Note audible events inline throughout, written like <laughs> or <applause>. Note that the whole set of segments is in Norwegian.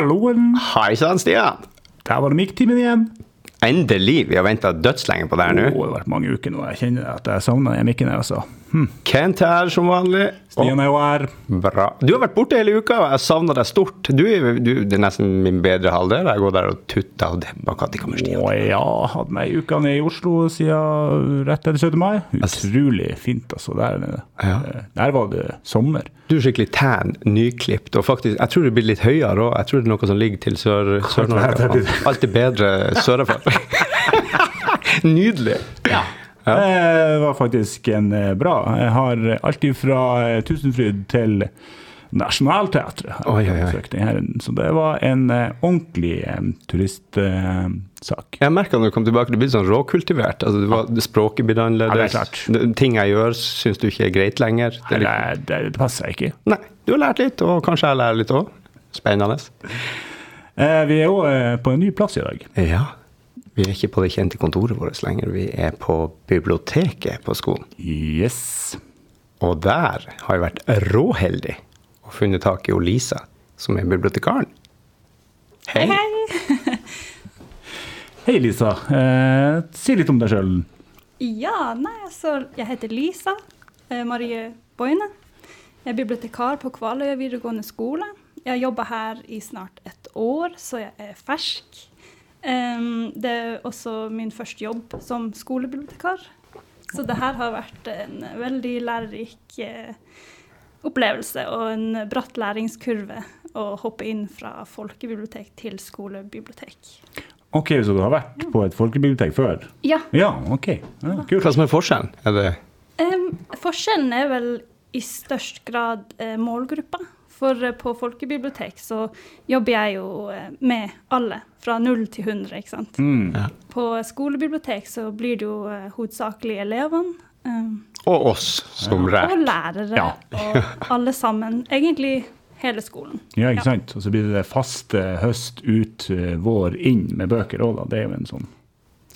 Halloen! Hei sann, Stian. Der var det mikktimen igjen. Endelig. Vi har venta dødslenge på det her nå. Oh, det har vært mange uker nå. Jeg kjenner at jeg savner den mikken her, altså. Hm. Kent her som vanlig. Stian er jo her. Bra. Du har vært borte hele uka, og jeg savner deg stort. Du, du, det er nesten min bedre halvdel. Jeg går der og tutter og demper. Når kommer Stian? Å ja, hadde meg ei uke nede i Oslo siden rett etter 17. mai. Utrolig fint, altså, der nede. Ja. Eh, Der var det sommer. Du er skikkelig tan, nyklipt, og faktisk, jeg tror du blir litt høyere òg. Jeg tror det er noe som ligger til Sør-Norge. Sør-Norge. Alt er bedre sørafor. <laughs> Nydelig. Ja. Det var faktisk en eh, bra. Jeg har alt fra eh, Tusenfryd til Nationaltheatret. Så det var en eh, ordentlig eh, turistsak. Jeg merka når du kom tilbake, du ble sånn råkultivert. Altså, du var, språket ble annerledes. Ja, Ting jeg gjør, syns du ikke er greit lenger. Det er Det, det, passer ikke. nei, du har lært litt, og kanskje jeg lærer litt òg. Spennende. Eh, vi er eh, på en ny plass i dag. Ja. Vi er ikke på det kjente kontoret vårt lenger. Vi er på biblioteket på skolen. Yes. Og der har jeg vært råheldig og funnet tak i Lisa, som er bibliotekaren. Hei. <laughs> Hei, Lisa. Eh, si litt om deg sjøl. Ja, nei, altså, jeg heter Lisa eh, Marie Boine. Jeg er bibliotekar på Kvaløya videregående skole. Jeg har jobba her i snart et år, så jeg er fersk. Det er også min første jobb som skolebibliotekar. Så det her har vært en veldig lærerik eh, opplevelse og en bratt læringskurve å hoppe inn fra folkebibliotek til skolebibliotek. Ok, så du har vært på et folkebibliotek før? Ja, Ja, ok. Ja, kult. Hva som er forskjellen? Er det um, forskjellen er vel i størst grad eh, målgruppa. For eh, på folkebibliotek så jobber jeg jo eh, med alle, fra null til 100, ikke sant. Mm. Ja. På skolebibliotek så blir det jo eh, hovedsakelig elevene. Um, Og oss som og lærere, Ja. og <laughs> alle sammen. Egentlig hele skolen. Ja, ikke sant? Og så blir det faste høst, ut, vår, inn med bøker òg, da. Det er jo en sånn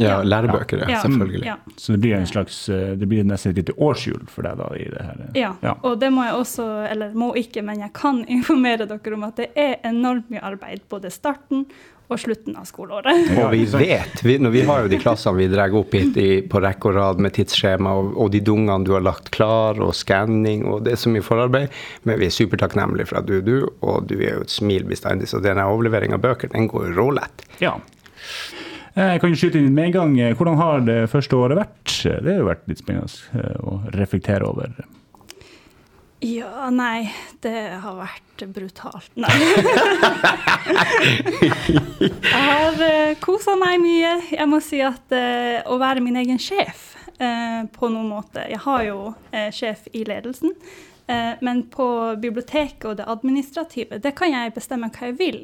Ja, lærebøker, ja. Ja. Selvfølgelig. Ja. Så det blir en slags eh, Det blir nesten et lite årshjul for deg da i det her. eh. Ja, Ja. og det må jeg også, eller må ikke, men jeg kan <laughs> informere dere om at det er enormt mye arbeid både starten og slutten av skoleåret. Og vi vet, vi, når vi har jo de klassene vi drar opp hit i, på rekke og rad med tidsskjema, og, og de dungene du har lagt klar, og skanning, og det er så mye forarbeid, men vi er supertakknemlige for at du er du, og du er jo et smil bestandig, så denne overleveringen av bøker, den går jo rålett. Ja. Eh, Jeg kan jo skyte inn med en gang. eh, Hvordan har det første året vært? Det har jo vært litt spennende eh, å reflektere over. Ja, nei, det har vært brutalt. Nei. <laughs> jeg har uh, kosa meg mye. Jeg må si at å være min egen sjef på noen måte Jeg har jo sjef i ledelsen, men på biblioteket og det administrative, det kan jeg bestemme hva jeg vil.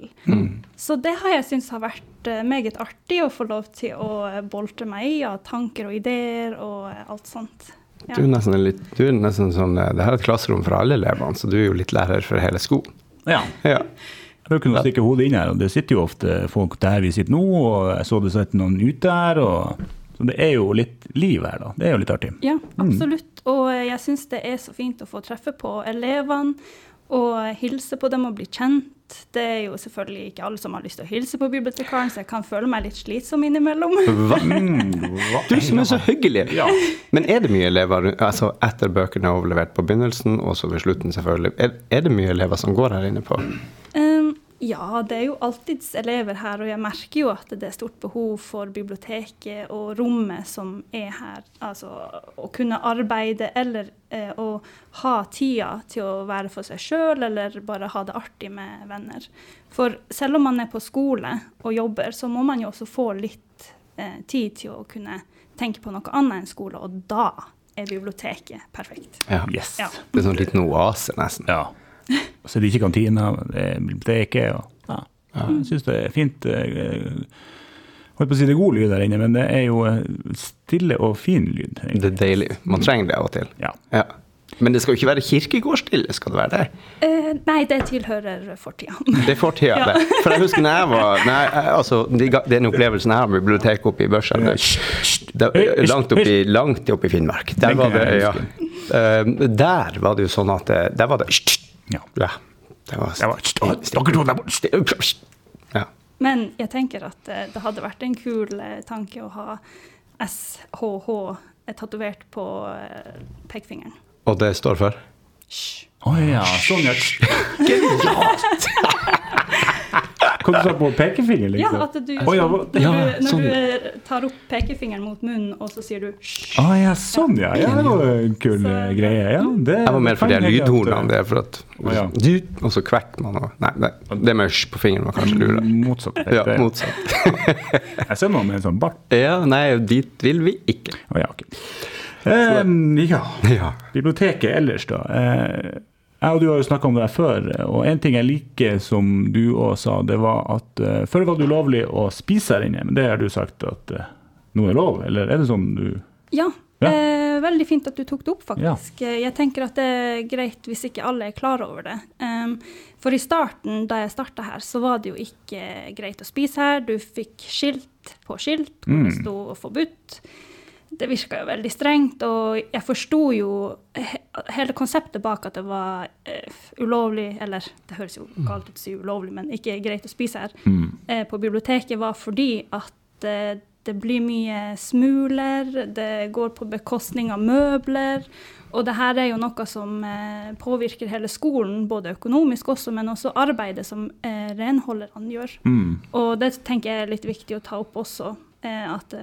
Så det har jeg syntes har vært eh, meget artig å få lov til å eh, boltre meg i av tanker og ideer og eh, alt sånt. Ja. Du er nesten, litt, du er nesten sånn, eh, det her er et klasserom for alle elevene, så du er jo litt lærer for hele skolen. Ja. Ja. Jeg bruker å stikke hodet inn her, og det sitter jo ofte folk der vi sitter nå, og jeg så det satt noen ute her, og så det er jo litt liv her, da. Det er jo litt artig. Ja, absolutt. Og jeg syns det er så fint å få treffe på elevene og hilse på dem og bli kjent. Det er jo selvfølgelig ikke alle som har lyst til å hilse på bibliotekaren, så jeg kan føle meg litt slitsom innimellom. Hva? Mm, <laughs> hva- Du som er så hyggelig! Ja. Men er det mye elever altså etter bøkene er overlevert på begynnelsen, og så ved slutten selvfølgelig, er, er det mye elever som går her inne på? Um, ja, det er jo alltids elever her, og jeg merker jo at det er stort behov for biblioteket og rommet som er her. Altså å kunne arbeide eller eh, å ha tida til å være for seg sjøl, eller bare ha det artig med venner. For selv om man er på skole og jobber, så må man jo også få litt eh, tid til å kunne tenke på noe annet enn skole, og da er biblioteket perfekt. Ja. Yes. Ja. Det er sånn liten oase, nesten. Ja. Og det er ikke kantina, det er biblioteket, og ja. Jeg syns det er fint. eh, Holdt på å si det er god lyd der inne, men det er jo eh, stille og fin lyd. egentlig. Det er deilig. Man trenger det av og til. Ja. Ja. Men det skal jo ikke være kirkegårdsstille, skal det være det? Eh, nei, det tilhører fortida. Det er fortida, Ja. det. For jeg husker når jeg var nei, altså, Den opplevelsen jeg har med biblioteket oppe i Børsa langt, oppe i, langt opp i Finnmark. Der var det, ja. Eh, der var det jo sånn at Der var det Ja. ja. Det var, Det var- Dere to der borte. Ja. Men jeg tenker at eh, det hadde vært en kul eh, tanke å ha SHH tatovert på eh, pekefingeren. Og det står for? Hysj. Å ja, sånn ja. Genialt! <laughs> Hva du sa på pekefinger, liksom? Ja, at du, oh, ja, når, ja, du, når sånn. du eh, tar opp pekefingeren mot munnen, og så sier du hysj. ah, ja, sånn ja. Ja, det var en kul Så- eh, greie. Ja, det Jeg var mer for de lydhornene. Det er for at. Og så kvekker man og Nei, nei, det med hysj på fingeren var kanskje eh, lurere. Motsatt. <laughs> Ja, motsatt. <laughs> Jeg ser noen med en sånn bart. Ja, nei, dit vil vi ikke. Oh, ja, okay. Eh, ja. Ja. Biblioteket ellers, da. Eh, jeg og du har jo snakka om det her før, og en ting jeg liker som du òg sa, det var at uh, før var det ulovlig å spise her inne, men det har du sagt at uh, nå er lov, eller er det sånn du Ja, Ja. Eh, veldig fint at du tok det opp, faktisk. Ja. Jeg tenker at det er greit hvis ikke alle er klar over det. Um, for i starten, da jeg starta her, så var det jo ikke greit å spise her. Du fikk skilt på skilt hvor det Mm. sto 'forbudt'. Det virka jo veldig strengt, og jeg forsto jo hele konseptet bak at det var uh, ulovlig, eller det høres jo galt ut å si ulovlig, men ikke greit å spise her mm. uh, på biblioteket var fordi at uh, det blir mye smuler, det går på bekostning av møbler. Og det her er jo noe som påvirker hele skolen, både økonomisk også, men også arbeidet som renholderne gjør. Mm. Og det tenker jeg er litt viktig å ta opp også, eh, at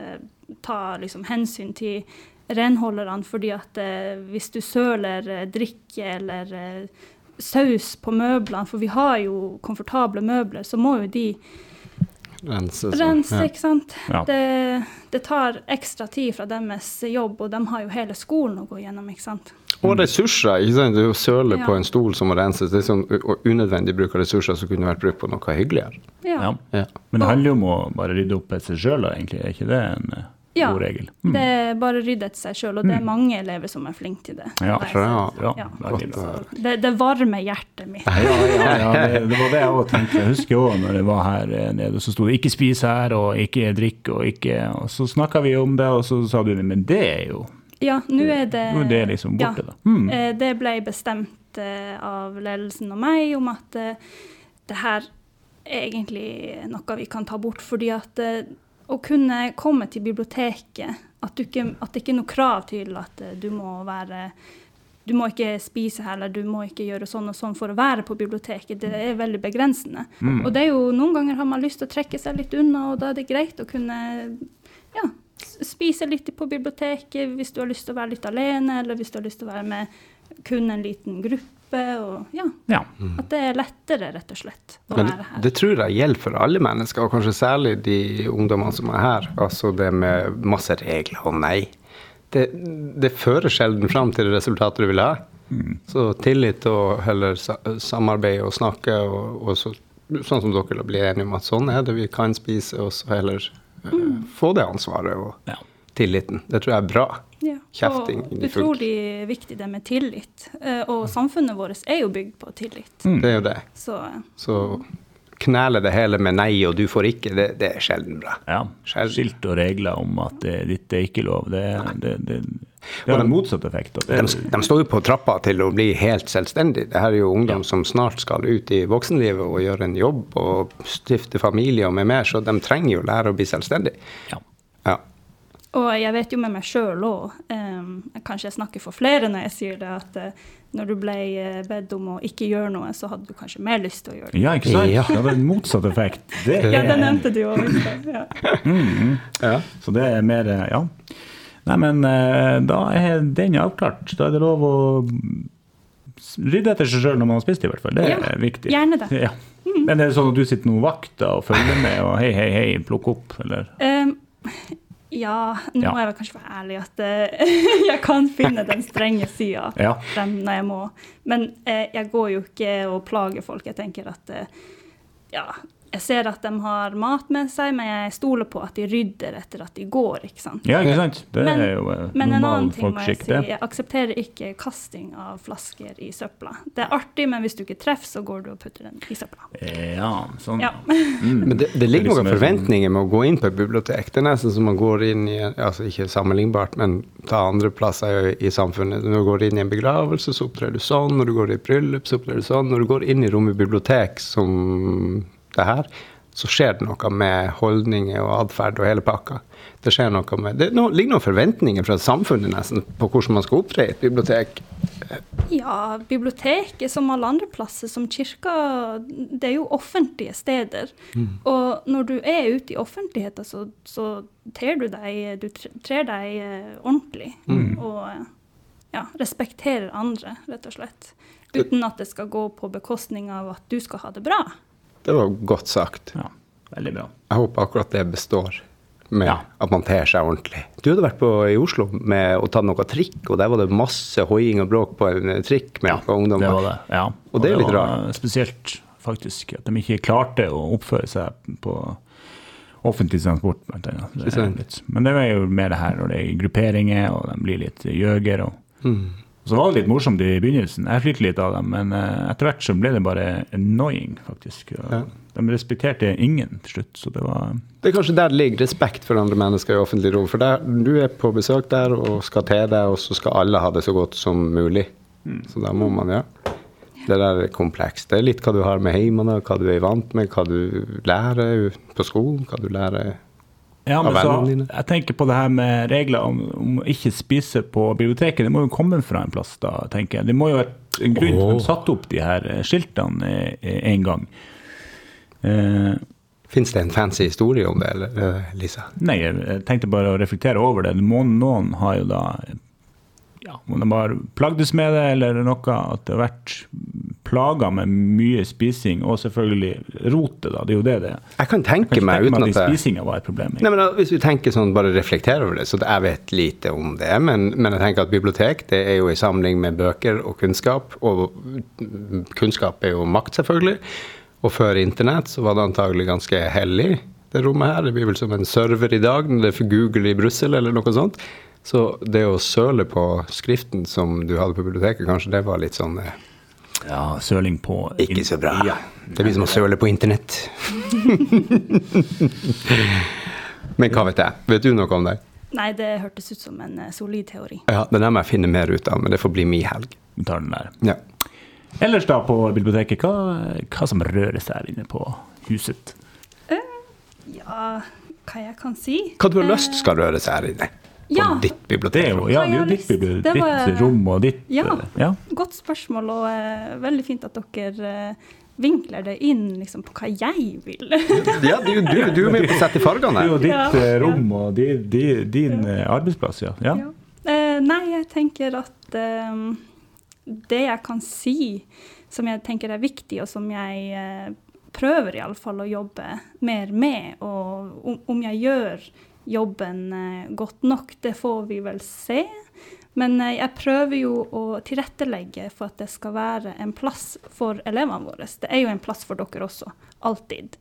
ta liksom hensyn til renholderne, fordi at eh, hvis du søler eh, drikke eller eh, saus på møblene, for vi har jo komfortable møbler, så må jo de Rense, rense, ikke sant. Ja. Det, det tar ekstra tid fra deres jobb, og de har jo hele skolen å gå gjennom, ikke sant. Og ressurser. ikke sant? Det søler søle Ja. på en stol som må renses. Det er sånn unødvendig bruk av ressurser som kunne vært brukt på noe hyggeligere. Ja. Ja. Ja. Men det handler jo om å bare rydde opp etter seg sjøl, egentlig. Er ikke det en eh, Ja, god regel? Mm. Det er bare rydde etter seg sjøl, og det er mange elever som er flinke til det. Ja, ja. Ja. Så Det, det varmer hjertet mitt. Ja, ja, ja det, det var det jeg òg tenkte. Jeg husker òg når jeg var her eh, nede, så sto det 'ikke spis her', og 'ikke drikk', og ikke Og så snakka vi om det, og så sa du men det er jo Ja, nå er det Nå er det liksom borte, ja, da. Mm. eh, Det ble bestemt eh, av ledelsen og meg om at eh, det her er egentlig noe vi kan ta bort, fordi at eh, å kunne komme til biblioteket At, du ikke, at det ikke er noe krav til at eh, du må være du må ikke spise heller, du må ikke gjøre sånn og sånn for å være på biblioteket. Det er veldig begrensende. Mm. Og det er jo noen ganger har man lyst til å trekke seg litt unna, og da er det greit å kunne ja, spise litt på biblioteket hvis du har lyst til å være litt alene, eller hvis du har lyst til å være med kun en liten gruppe. Og ja, Ja. at det er lettere, rett og slett, å Men være her. det tror jeg gjelder for alle mennesker, og kanskje særlig de ungdommene som er her. Altså det med masse regler og nei. Det, det fører sjelden fram til det resultatet du vil ha. Så tillit og heller samarbeid og snakke, og, og så, sånn som dere blir enige om at sånn er det vi kan spise, og så heller eh, få det ansvaret og ja. Tilliten. Det tror jeg er bra. Ja. kjefting Og utrolig viktig det med tillit. Eh, Og samfunnet vårt er jo bygd på tillit. Mm. Det er jo det. Så eh, Så knele det hele med nei og du får ikke, det, det er sjelden bra. ja. Sjelden. Skilt og regler om at det, ditt er ikke lov. Det, det, det, det har en motsatt effekt. Det, De, de står jo på trappa til å bli helt selvstendige. Det her er jo ungdom som snart skal ut i voksenlivet og gjøre en jobb og stifte familie og med mer, så de trenger jo lære å bli selvstendige. ja. Ja. Og jeg vet jo med meg sjøl òg, kanskje jeg snakker for flere når jeg sier det, at uh, når du ble eh, bedt om å ikke gjøre noe, så hadde du kanskje mer lyst til å gjøre det. ja, ikke sant? Ja. Det hadde en motsatt effekt. Det <laughs> Ja, det er, nevnte du òg. Ja. <laughs> mm, Ja. så det er mer eh, Ja. Nei, men uh, da er den avklart. Da er det lov å rydde etter seg sjøl når man har spist, i hvert fall. Det Ja, er viktig. gjerne det. Ja. Men er det sånn at du sitter noen vakter og følger med og hei, hei, hei, plukk opp, eller? Um, ja, nå Ja. må jeg vel kanskje være ærlig at uh, <laughs> jeg kan finne den strenge sida <laughs> Ja. når jeg må. Men uh, jeg går jo ikke og plager folk. Jeg tenker at uh, ja, jeg ser at de har mat med seg, men jeg stoler på at de rydder etter at de går. ikke sant? Ja, ikke sant? Det Men- er jo eh, Men en annen ting må jeg folkeskikk, si, jeg aksepterer ikke kasting av flasker i søpla. Det er artig, men hvis du ikke treffer, så går du og putter den i søpla. Ja, sånn. Ja. Mm. Men det, det ligger er noen forventninger med å gå inn på et bibliotek. Det er nesten som man går inn i altså Ikke sammenlignbart, men ta andre plasser i, i samfunnet. Når du går inn i en begravelse, så opptrer du sånn. Når du går i et bryllup, så opptrer du sånn. Når du går inn i rommet bibliotek som det her, så skjer det noe med holdninger og atferd og hele pakka. Det skjer noe med, det no, ligger noen forventninger fra samfunnet nesten på hvordan man skal opptre i et bibliotek. Ja, biblioteket som alle andre plasser, som kirka, det er jo offentlige steder. Og når du er ute i offentligheten, så, så ter du deg, du trer deg eh, ordentlig. Og eh, ja, respekterer andre, rett og slett. Uten at det skal gå på bekostning av at du skal ha det bra. Det var godt sagt. Ja, veldig bra. Jeg håper akkurat det består. Med Ja. at man ter seg ordentlig. Du hadde vært på, i Oslo med å ta noe trikk, og der var det masse hoiing og bråk på en trikk med noen ungdommer. Det var det, ja. Og det er litt var spesielt, faktisk, at de ikke klarte å oppføre seg på offentlig transport, blant annet. Det men det er jo mer det her når det er grupperinger, og de blir litt gjøger. Og, Mm. Og så var det litt morsomt i begynnelsen. Jeg flirte litt av dem, men eh, etter hvert så ble det bare annoying, faktisk. Ja. De respekterte ingen til slutt, så det var Det er kanskje der det ligger respekt for andre mennesker i offentlig rom. For der, du er på besøk der og skal til deg, og så skal alle ha det så godt som mulig. Så da må man, ja. Det der er komplekst. Det er litt hva du har med hjemmene, hva du er vant med, hva du lærer på skolen, hva du lærer Ja, men så, jeg tenker på det her med regler om, om å ikke spise på biblioteket. Det må jo komme fra en plass, da, tenker jeg. Det må jo være en grunn til at de satte opp de her eh, skiltene eh, en gang. Eh, Fins det en fancy historie om det, eller, eh, Lisa? nei, jeg tenkte bare å reflektere over det. Noen har jo da ja, Om de har plagdes med det eller noe, at det har vært plaga med mye spising, og selvfølgelig rotet, da. Det er jo det det er. Jeg kan tenke meg uten at at spisinga var et problem. Nei, men da, Hvis vi tenker sånn, bare reflekterer over det, så jeg vet lite om det. Men, men jeg tenker at bibliotek det er jo en samling med bøker og kunnskap. Og kunnskap er jo makt, selvfølgelig. Og før internett så var det antagelig ganske hellig, det rommet her. Det blir vel som en server i dag når det er for Google i Brussel eller noe sånt. Så det å søle på skriften som du hadde på biblioteket, kanskje det var litt sånn eh, Ja, søling på ikke så bra. Ja. Det blir som å søle på internett. <laughs> Men hva vet jeg? Vet du noe om det? Nei, det hørtes ut som en eh, solid teori. Ja, Den der må jeg finne mer ut av, men det får bli min helg. Vi tar den der. Ja. Ellers da på biblioteket, hva, hva som rører seg her inne på huset? Ja, hva jeg kan si? Hva du har lyst skal røre seg her inne? På Ja. ditt bibliotek? jo, ja, det er jo ditt, lyst- det var- ditt rom og ditt Ja. eh, ja. Godt spørsmål, og uh, veldig fint at dere uh, vinkler det inn liksom, på hva jeg vil. Ja, du, du, du er med på å sette fargene Det er jo ditt Ja. eh, rom og di, di, din arbeidsplass, ja. ja. Ja. Eh, nei, jeg tenker at eh, det jeg kan si som jeg tenker er viktig, og som jeg eh, prøver iallfall å jobbe mer med, og om, om jeg gjør jobben eh, godt nok, det får vi vel se. Men eh, jeg prøver jo å tilrettelegge for at det skal være en plass for elevene våre. Det er jo en plass for dere også, alltid.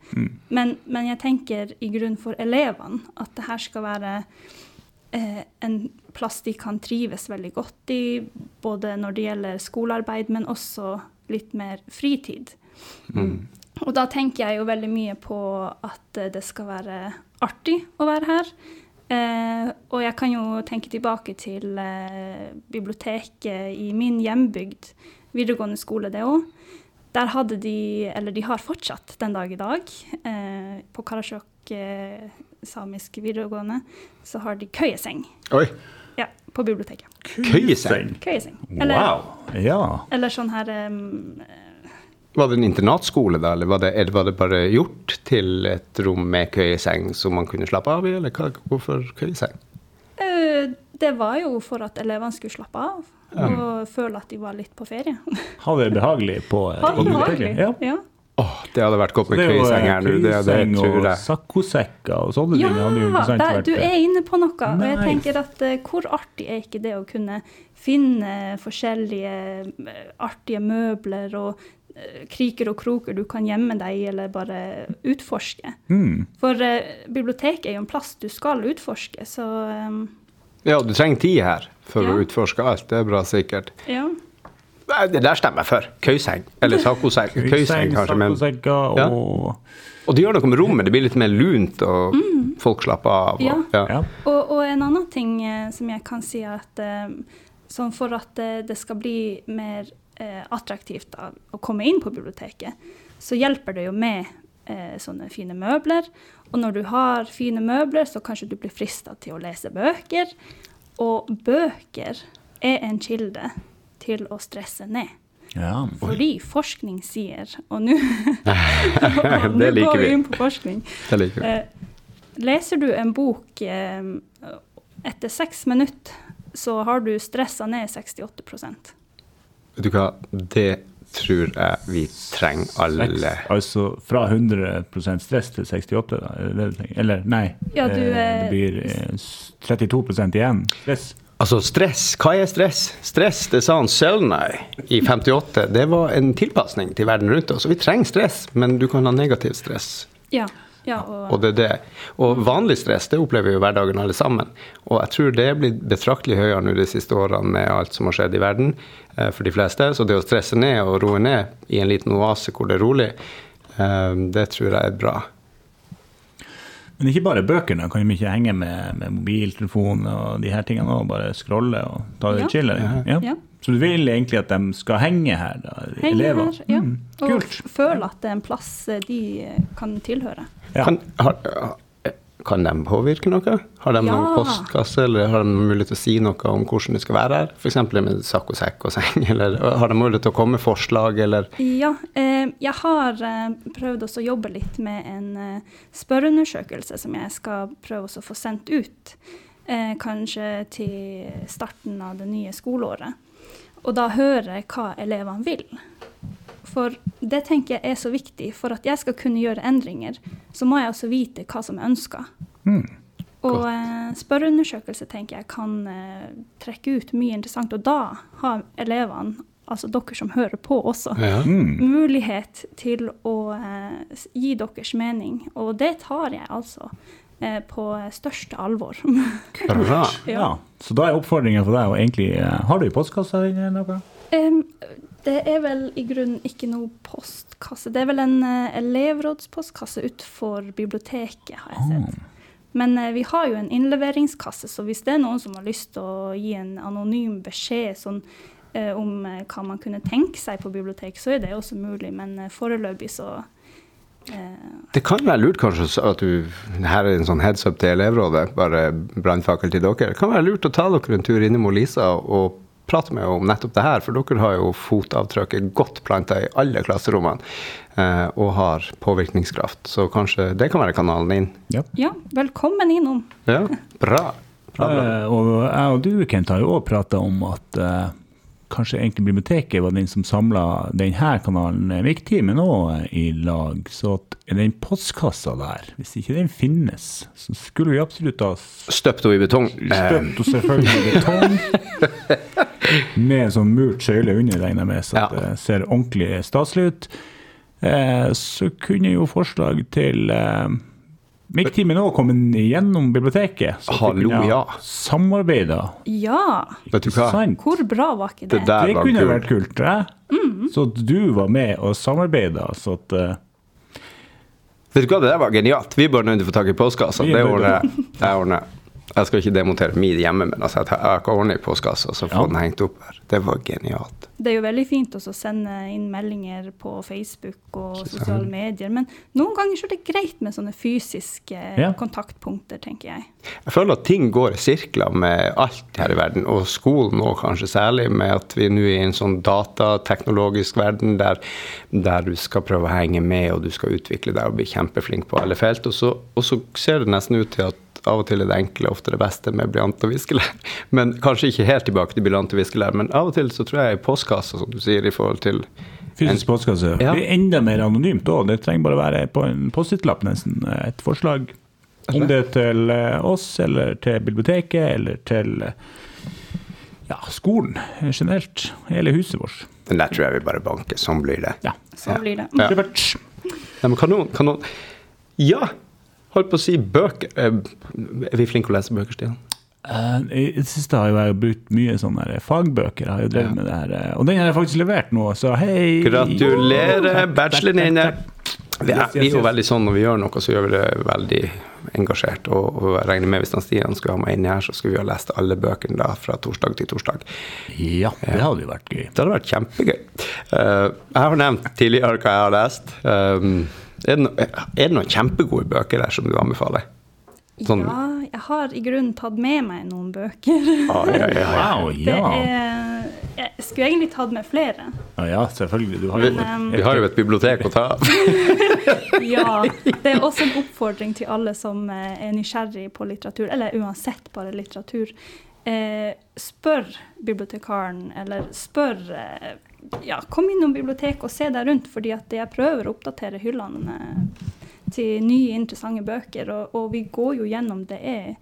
Men, men jeg tenker i grunn for elevene at det her skal være eh, en plass de kan trives veldig godt i, både når det gjelder skolearbeid, men også litt mer fritid. Og da tenker jeg jo veldig mye på at eh, det skal være artig å være her. Eh, og jeg kan jo tenke tilbake til eh, biblioteket i min hjembygd, videregående skole det òg. Der hadde de, eller de har fortsatt den dag i dag, eh, på Karasjok eh, samisk videregående, så har de køyeseng Oi. ja, på biblioteket. Køyeseng? Køyeseng. Eller, Wow! Ja. eller sånn her em, Var det en internatskole, da, eller var det, var det bare gjort til et rom med køyeseng som man kunne slappe av i, eller hva, hvorfor køyeseng? eh, Det var jo for at elevene skulle slappe av og føle at de var litt på ferie. <laughs> Ha det behagelig på, eh, Ha det behagelig. Ja. Ja. Oh, det hadde vært godt med Det køyeseng eh, her nå, det, det køyeseng tror og jeg. og sånne Ja, ting. hadde jo sant der, vært, du eh, er inne på noe. Og jeg tenker at eh, hvor artig er ikke det å kunne finne forskjellige eh, artige møbler og eh, kriker og kroker du kan gjemme deg i, eller bare utforske. Mm. For eh, bibliotek er jo en plass du skal utforske, så um, Ja, du trenger tid her for å utforske alt. Det er bra sikkert. ja. Det der stemmer jeg for. Køyseng. Eller sakoseng. Køyseng, kanskje. Men, Ja. og det gjør noe med rommet. Det blir litt mer lunt, og folk slapper av. Og, Ja. ja. ja. Og, og en annen ting eh, som jeg kan si, er at eh, sånn for at eh, det skal bli mer eh, attraktivt da, å komme inn på biblioteket, så hjelper det jo med eh, sånne fine møbler. Og når du har fine møbler, så kanskje du blir frista til å lese bøker. Og bøker er en kilde til å stresse ned. ja. Fordi forskning sier Og nå <laughs> går vi vi. inn på forskning. Det liker vi. Eh, leser du en bok eh, etter seks minutter, så har du stressa ned 68 Vet du hva, det tror jeg vi trenger alle. Seks, altså fra 100% stress til 68, da? Er? Eller nei, Ja, du, eh, eh, det blir eh, 32% igjen stress. Altså, stress. Hva er stress? Stress, det sa han Selnay i 58. Det var en tilpasning til verden rundt oss. Og vi trenger stress, men du kan ha negativt stress. Ja. Ja og, Og det er det. Og vanlig stress, det opplever vi jo hverdagen alle sammen. Og jeg tror det er blitt betraktelig høyere nå de siste årene med alt som har skjedd i verden eh, for de fleste. Så det å stresse ned og roe ned i en liten oase hvor det er rolig, eh, det tror jeg er bra. Men ikke bare bøkene. Kan de ikke henge med, med mobiltelefon og de her tingene og bare scrolle og ta det Ja. chill? Ja. Ja. Så du vil egentlig at de skal henge her, da? henge elever? her, ja. Mm, og føle at det er en plass eh, de eh, kan tilhøre. Ja. Kan, har, kan de påvirke noe? Har de noen Ja. postkasse, eller har de mulighet til å si noe om hvordan det skal være her? F.eks. med sakk og sekk og seng, <laughs> eller har de mulighet til å komme med forslag, eller Ja, eh, jeg har eh, prøvd også å jobbe litt med en eh, spørreundersøkelse som jeg skal prøve å få sendt ut. Eh, kanskje til starten av det nye skoleåret. Og da høre hva elevene vil. For det tenker jeg er så viktig. For at jeg skal kunne gjøre endringer, så må jeg også vite hva som er ønska. Mm. Og eh, spørreundersøkelse tenker jeg kan eh, trekke ut mye interessant. Og da har elevene, altså dere som hører på også, ja. Mm. mulighet til å eh, gi deres mening. Og det tar jeg altså eh, på største alvor. Bra. Ja. Så da er oppfordringen for deg å egentlig eh, Har du i postkassa noe? Em, det er vel i grunnen ikke noe postkasse. Det er vel en eh, elevrådspostkasse utenfor biblioteket, har jeg sett. Men eh, vi har jo en innleveringskasse, så hvis det er noen som har lyst til å gi en anonym beskjed sånn, eh, om eh, hva man kunne tenke seg på biblioteket, så er det også mulig. Men foreløpig så eh, Det kan være lurt kanskje at du Her er en sånn heads up til elevrådet, bare brannfakkel til dere. Det kan være lurt å ta dere en tur innom Lisa og prate med henne om nettopp det her, for dere har jo fotavtrykket godt planta i alle klasserommene eh, og har påvirkningskraft. Så kanskje det kan være kanalen inn. Ja. ja, velkommen innom. Ja, bra. bra, bra. Eh, og jeg og du, Kent, har jo òg prata om at eh, kanskje egentlig biblioteket var den som samla denne kanalen eh, viktig, men òg i lag. Så at den postkassa der, hvis ikke den finnes, så skulle vi absolutt ha Støpt henne i betong. Eh, støpt henne selvfølgelig i betong. <laughs> <laughs> Med sånn murt søyle under, regner jeg med, så Ja. det ser ordentlig staselig ut. Eh, så kunne jo forslag til eh, Mikktimen òg komme gjennom biblioteket. Så Hallo, kunne ja. Samarbeida. Ja, Vet du hva? Sant? hvor bra var ikke det? Det der Det var kunne kult. vært kult. Eh? Så at du var med og samarbeida, så at eh, Vet du hva, det der var genialt. Vi bør nødt til å få tak i postkassa. Det ordner jeg. Jeg skal ikke demontere min hjemme, men altså, jeg har ikke kan ordne i postkassa og så få Ja. den hengt opp her. Det var genialt. Det er jo veldig fint også å sende inn meldinger på Facebook og sosiale medier, men noen ganger så er det greit med sånne fysiske Ja. kontaktpunkter, tenker jeg. Jeg føler at ting går i sirkler med alt her i verden, og skolen òg kanskje særlig, med at vi nå er i en sånn datateknologisk verden der, der du skal prøve å henge med, og du skal utvikle deg og bli kjempeflink på alle felt. Og så, og så ser det nesten ut til at av og til er det enkle ofte det beste med blyant og viskelær. Men kanskje ikke helt tilbake til blyant og viskelær, men av og til så tror jeg postkassa, som du sier, i forhold til fysisk postkasse Ja. er enda mer anonymt òg. Det trenger bare være på en Post-It-lapp, nesten. Et forslag. Om det er til eh, oss, eller til biblioteket, eller til eh, Ja, skolen eh, generelt. Hele huset vårt. Den der tror jeg vi bare banker. Sånn blir det. Ja. Sånn Ja. blir det. Ja. Revert. Nei, men kanon, kanon. Ja! Holdt på å si bøker. Eh, Er vi flinke å lese bøker, Stian? Eh, I det siste har jeg brukt mye sånne fagbøker. Jeg har jo drevet Ja. med det her. eh, Og den har jeg faktisk levert nå, så hei! Gratulerer, bacheloren inne. Vi er, vi er jo veldig sånn når vi gjør noe, så gjør vi det veldig engasjert. Og, og regner med hvis han Stian skulle ha meg inni her, så skulle vi ha lest alle bøkene da fra torsdag til torsdag. Ja, det hadde jo vært gøy. Det hadde vært kjempegøy. Uh, jeg har nevnt tidligere hva jeg har lest. Um, er, det no, er det noen kjempegode bøker der som du anbefaler? Sånn- Ja, jeg har i grunnen tatt med meg noen bøker. Ah, ja, ja, ja. Wow, <laughs> Det ja. er, jeg skulle egentlig tatt med flere. Ja, ja, selvfølgelig. Du har Vi, jo Um, vi har jo et bibliotek å ta av. <laughs> Ja. Det er også en oppfordring til alle som eh, er nysgjerrig på litteratur, eller uansett bare litteratur. Eh, spør bibliotekaren, eller spør eh, Ja, kom innom biblioteket og se deg rundt, fordi at jeg prøver å oppdatere hyllene eh, til nye, interessante bøker, og, og vi går jo gjennom det er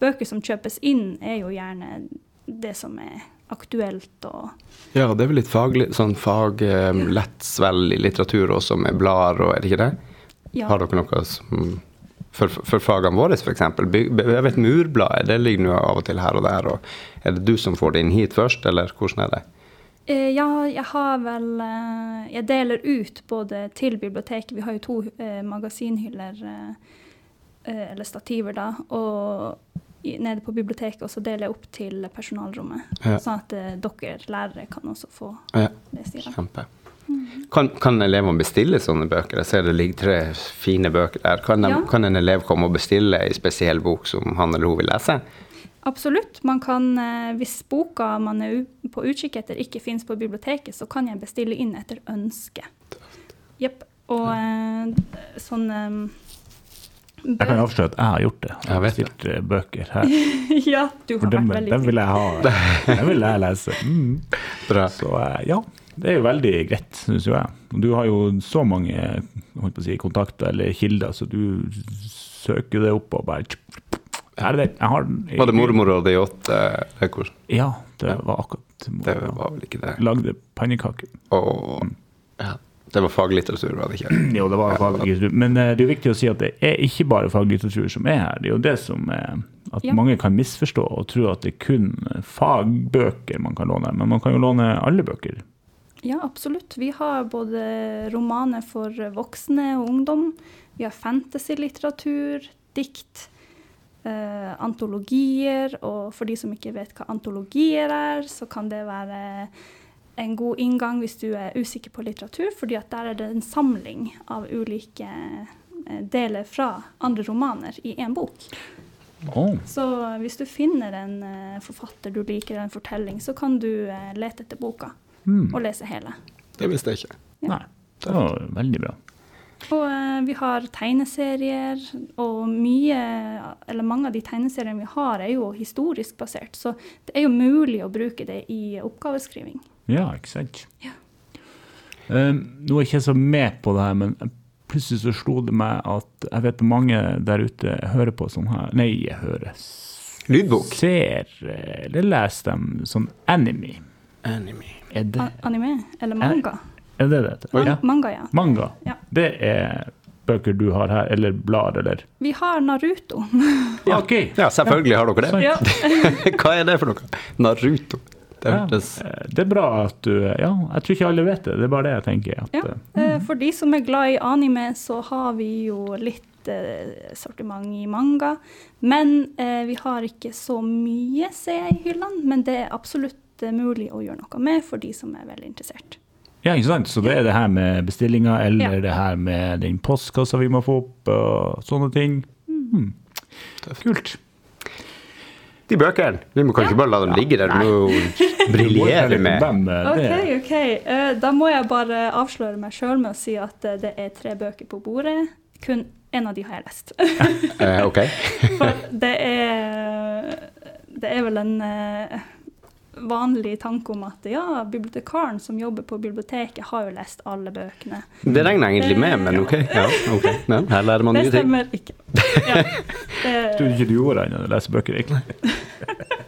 Bøker som kjøpes inn, er jo gjerne det som er aktuelt og Ja, det er vel litt faglig, sånn fag, um, lettsvelg i litteratur også, med blader og er det ikke det? ja. Har dere noe som for, for fagene våre, f.eks. Jeg vet Murbladet, det ligger nå av og til her og der. og Er det du som får det inn hit først, eller hvordan er det? Eh, ja, jeg har vel eh, Jeg deler ut både til biblioteket Vi har jo to eh, magasinhyller, eller stativer, da. Og nede på biblioteket, og så deler jeg opp til personalrommet. Ja. Sånn at eh, dere lærere kan også få Ja, det. kjempe. Kan, kan elevene bestille sånne bøker? Jeg ser det ligger tre fine bøker der. Kan, de, Ja. kan en elev komme og bestille ei spesiell bok som han eller hun vil lese? Absolutt. Man kan, eh, hvis boka man er på utkikk etter, ikke finnes på biblioteket, så kan jeg bestille inn etter ønske. Jepp. Og ja. sånn eh, Jeg kan jo avsløre at jeg har gjort det. Jeg har det. bestilt eh, bøker her. <laughs> Ja, du har For dem, vært veldig Den vil jeg ha. <laughs> Den vil jeg lese. Mm. Bra. Så eh, ja, det er jo veldig greit, syns jo jeg. Du har jo så mange holdt på å si, kontakter eller kilder, så du søker det opp og bare er det. Jeg har jeg, Var det mormor og de åtte eller? Ja, det var akkurat Det var vel ikke det? Lagde pannekaker. Og, ja, det var faglitteratur, var det ikke? <clears throat> Jo, det var faglitteratur. Men uh, det er jo viktig å si at det er ikke bare faglitteratur som er her. Det er jo det som er at Ja. mange kan misforstå og tro at det er kun fagbøker man kan låne. Men man kan jo låne alle bøker. Ja, absolutt. Vi har både romaner for voksne og ungdom. Vi har fantasy-litteratur, dikt, eh, antologier. Og for de som ikke vet hva antologier er, så kan det være en god inngang hvis du er usikker på litteratur, fordi at der er det en samling av ulike uh, deler fra andre romaner i én bok. Oh. Så hvis du finner en uh, forfatter du liker, en fortelling, så kan du lete etter boka Mm. og lese hele. Det visste jeg ikke. Nei, det var veldig bra. Og uh, vi har tegneserier, og mye, eller mange av de tegneseriene vi har, er jo historisk basert. Så det er jo mulig å bruke det i oppgaveskriving. Ja, ikke sant? Ja. Uh, nå er jeg ikke så med på det her, men plutselig så slo det meg at jeg vet mange der ute hører på sånn her Nei, jeg hører Lydbok. Ser eh, eller leser dem sånn anime. Anime. Er det A anime, eller manga. Er det det heter? Man Ja. Manga, ja. Manga. Ja. Det er bøker du har her, eller blad, eller Vi har Naruto. <laughs> Ja, OK. Ja, selvfølgelig har dere det. ja. <laughs> Hva er det for noe? Naruto. Det Ja, hørtes eh, det er bra at du Ja, jeg tror ikke alle vet det. Det er bare det jeg tenker. At, Ja. eh, Eh, For de som er glad i anime, så har vi jo litt eh, sortiment i manga. Men eh, vi har ikke så mye, ser jeg i hyllene. Men det er absolutt mulig å gjøre noe med for de som er veldig interessert. Ja, ikke sant? Så det er det her med bestillinger, eller Ja. det her med den postkassa vi må få opp, og sånne ting. Mm. Kult. De bøkene. Vi må kanskje Ja. bare la dem ligge der. <laughs> Du briljere med OK, ok. Eh, Da må jeg bare avsløre meg sjøl med å si at eh, det er tre bøker på bordet. Kun én av de har jeg lest. eh, Ok. <laughs> For det er Det er vel en vanlig tanke om at ja, bibliotekaren som jobber på biblioteket, har jo lest alle bøkene. Det regner jeg egentlig med, men ok. Ja, okay. Ja, her lærer man Det nye ting. Det stemmer ikke. Ja. <laughs> Tror du Det, ikke du gjorde det når du leser bøker, egentlig? <laughs>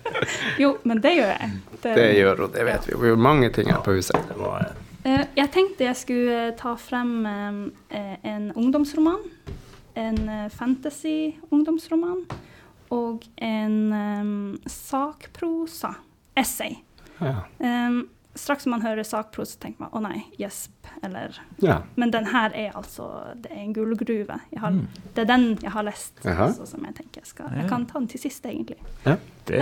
Jo, men det gjør jeg. Det gjør hun, det vet vi. Hun gjør mange ting her på huset. Det Eh, Jeg tenkte jeg skulle eh, ta frem eh, en ungdomsroman. En fantasy-ungdomsroman. Og en sakprosa. Essay. Ja. Um, straks man hører sakpros, tenker man å nei, gjesp, eller ja. Men den her er altså Det er en gullgruve. Mm. Det er den jeg har lest, altså, som jeg tenker jeg skal Jeg kan ta den til sist, egentlig. det,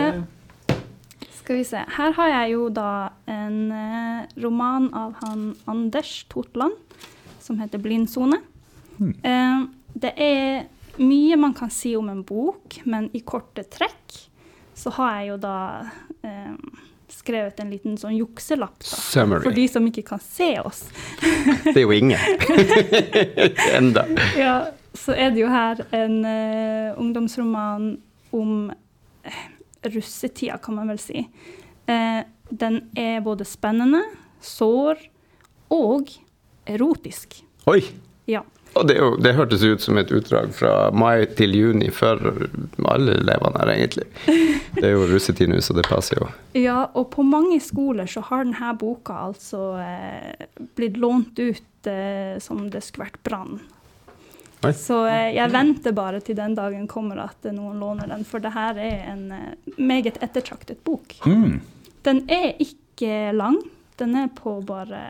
Skal vi se. Her har jeg jo da en uh, roman av han Anders Totland som heter 'Blindsone'. Mm. Uh, det er mye man kan si om en bok, men i korte trekk så har jeg jo da eh, skrevet en liten sånn jukselapp da, Summary. for de som ikke kan se oss. Det er jo ingen. <laughs> Enda. Ja, så er det jo her en eh, ungdomsroman om eh, russetida, kan man vel si. Eh, den er både spennende, sår og erotisk. Oi! Ja. Og det, jo, det hørtes ut som et utdrag fra mai til juni for alle elevene her, egentlig. Det er jo russetid nå, så det passer jo. ja, og på mange skoler så har denne boka altså eh, blitt lånt ut eh, som det skulle vært brann. Så eh, jeg venter bare til den dagen kommer at eh, noen låner den, for det her er en eh, meget ettertraktet bok. mm. Den er ikke lang. Den er på bare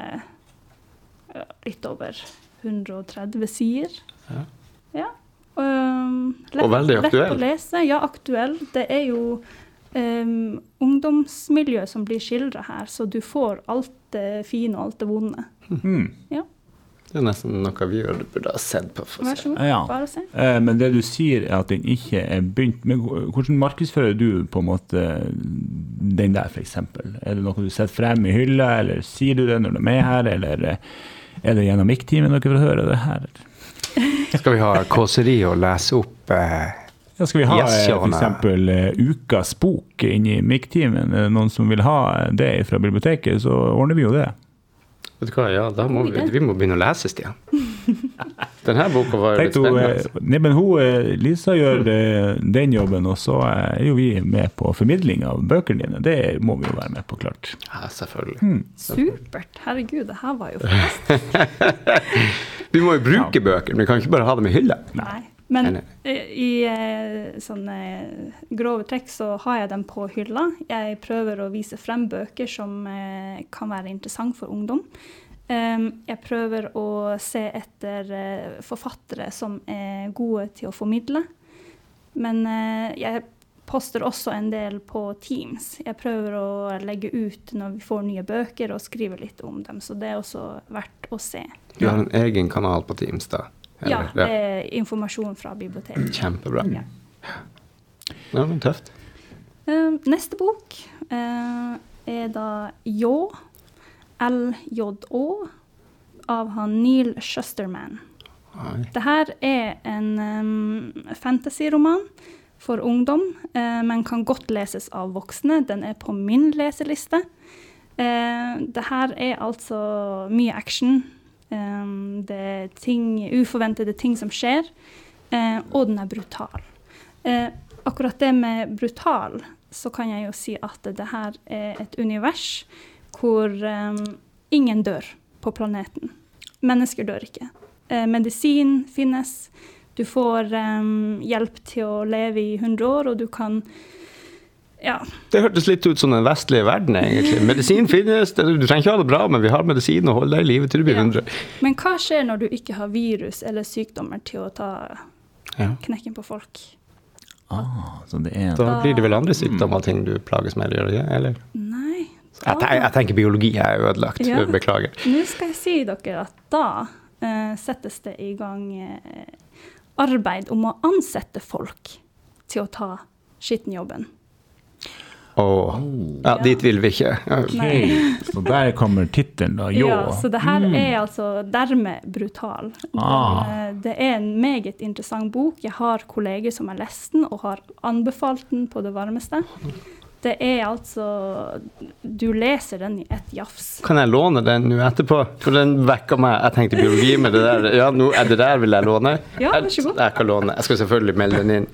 ja, litt over 130 sider. Ja. Ja. Um, lett, Og veldig Lett å lese. Ja, aktuell. Det er jo um, ungdomsmiljø som blir skildra her, så du får alt det fine og alt det vonde. Mm. Det er nesten noe vi burde ha sett på. Vær så god, Ja. bare se. Eh, Men det du sier, er at den ikke er begynt med hvordan markedsfører du på en måte den der, f.eks.? Er det noe du setter frem i hylla, eller sier du det når du er med her, eller eh, er det gjennom MIK-timen dere får høre det her? Skal vi ha kåseri og lese opp eh, Ja, skal vi ha eh, f.eks. ukas bok inni MIK-timen? Noen som vil ha det fra biblioteket, så ordner vi jo det. Vet du hva, ja, da må vi, vi må begynne å lese, Stian. <laughs> Denne boka var jo litt hun, eh, spennende. nei, men hun, eh, Lisa gjør eh, den jobben, og så er jo vi med på formidling av bøkene dine. Det må vi jo være med på, klart. Ja, selvfølgelig. Mm. Supert. Herregud, det her var jo fantastisk. <laughs> Vi må jo bruke bøker, men vi kan ikke bare ha dem i hylla. Nei. Men eh, i eh, sånne grove trekk så har jeg dem på hylla. Jeg prøver å vise frem bøker som eh, kan være interessant for ungdom. Jeg prøver å se etter eh, forfattere som er gode til å formidle. Men eh, jeg poster også en del på Teams. Jeg prøver å legge ut når vi får nye bøker og skrive litt om dem, så det er også verdt å se. Du har en egen kanal på Teams, da? Ja, det er informasjon fra biblioteket. Kjempebra. Ja. Ja, men tøft. Eh, neste bok eh, er da Ljå, LJÅ, av han Neil Shusterman. Det her er en um, fantasyroman for ungdom, eh, men kan godt leses av voksne. Den er på min leseliste. Eh, det her er altså mye action. Um, det er ting, uforventede ting som skjer, uh, og den er brutal. Uh, akkurat det med brutal, så kan jeg jo si at det her er et univers hvor um, ingen dør på planeten. Mennesker dør ikke. Uh, medisin finnes. Du får um, hjelp til å leve i 100 år, og du kan Ja. Det hørtes litt ut som den vestlige verden, egentlig. <laughs> Medisin finnes, du trenger ikke ha det bra, men vi har medisin og holder deg i live til du blir Ja. Men hva skjer når du ikke har virus eller sykdommer til å ta knekken på folk? Ah, så det er Da blir det vel andre sykdommer og ting du plages med? Eller? Nei. Jeg, ten- jeg tenker biologi er ødelagt. Ja. Beklager. Nå skal jeg si dere at da uh, settes det i gang uh, arbeid om å ansette folk til å ta skittenjobben. Åh. Ja, dit vil vi ikke. <laughs> Okay. Så der kommer tittelen, da. Jo. Ja, så det her Mm. er altså dermed brutal. Ah. Den, eh, det er en meget interessant bok. Jeg har kolleger som har lest den og har anbefalt den på det varmeste. Det er altså Du leser den i ett jafs. Kan jeg låne den nå etterpå? For den vekka meg. Jeg tenkte biologi, med det der, ja, nå er det der vil jeg låne. Ja, vær så god. Jeg kan låne. Jeg skal selvfølgelig melde den inn.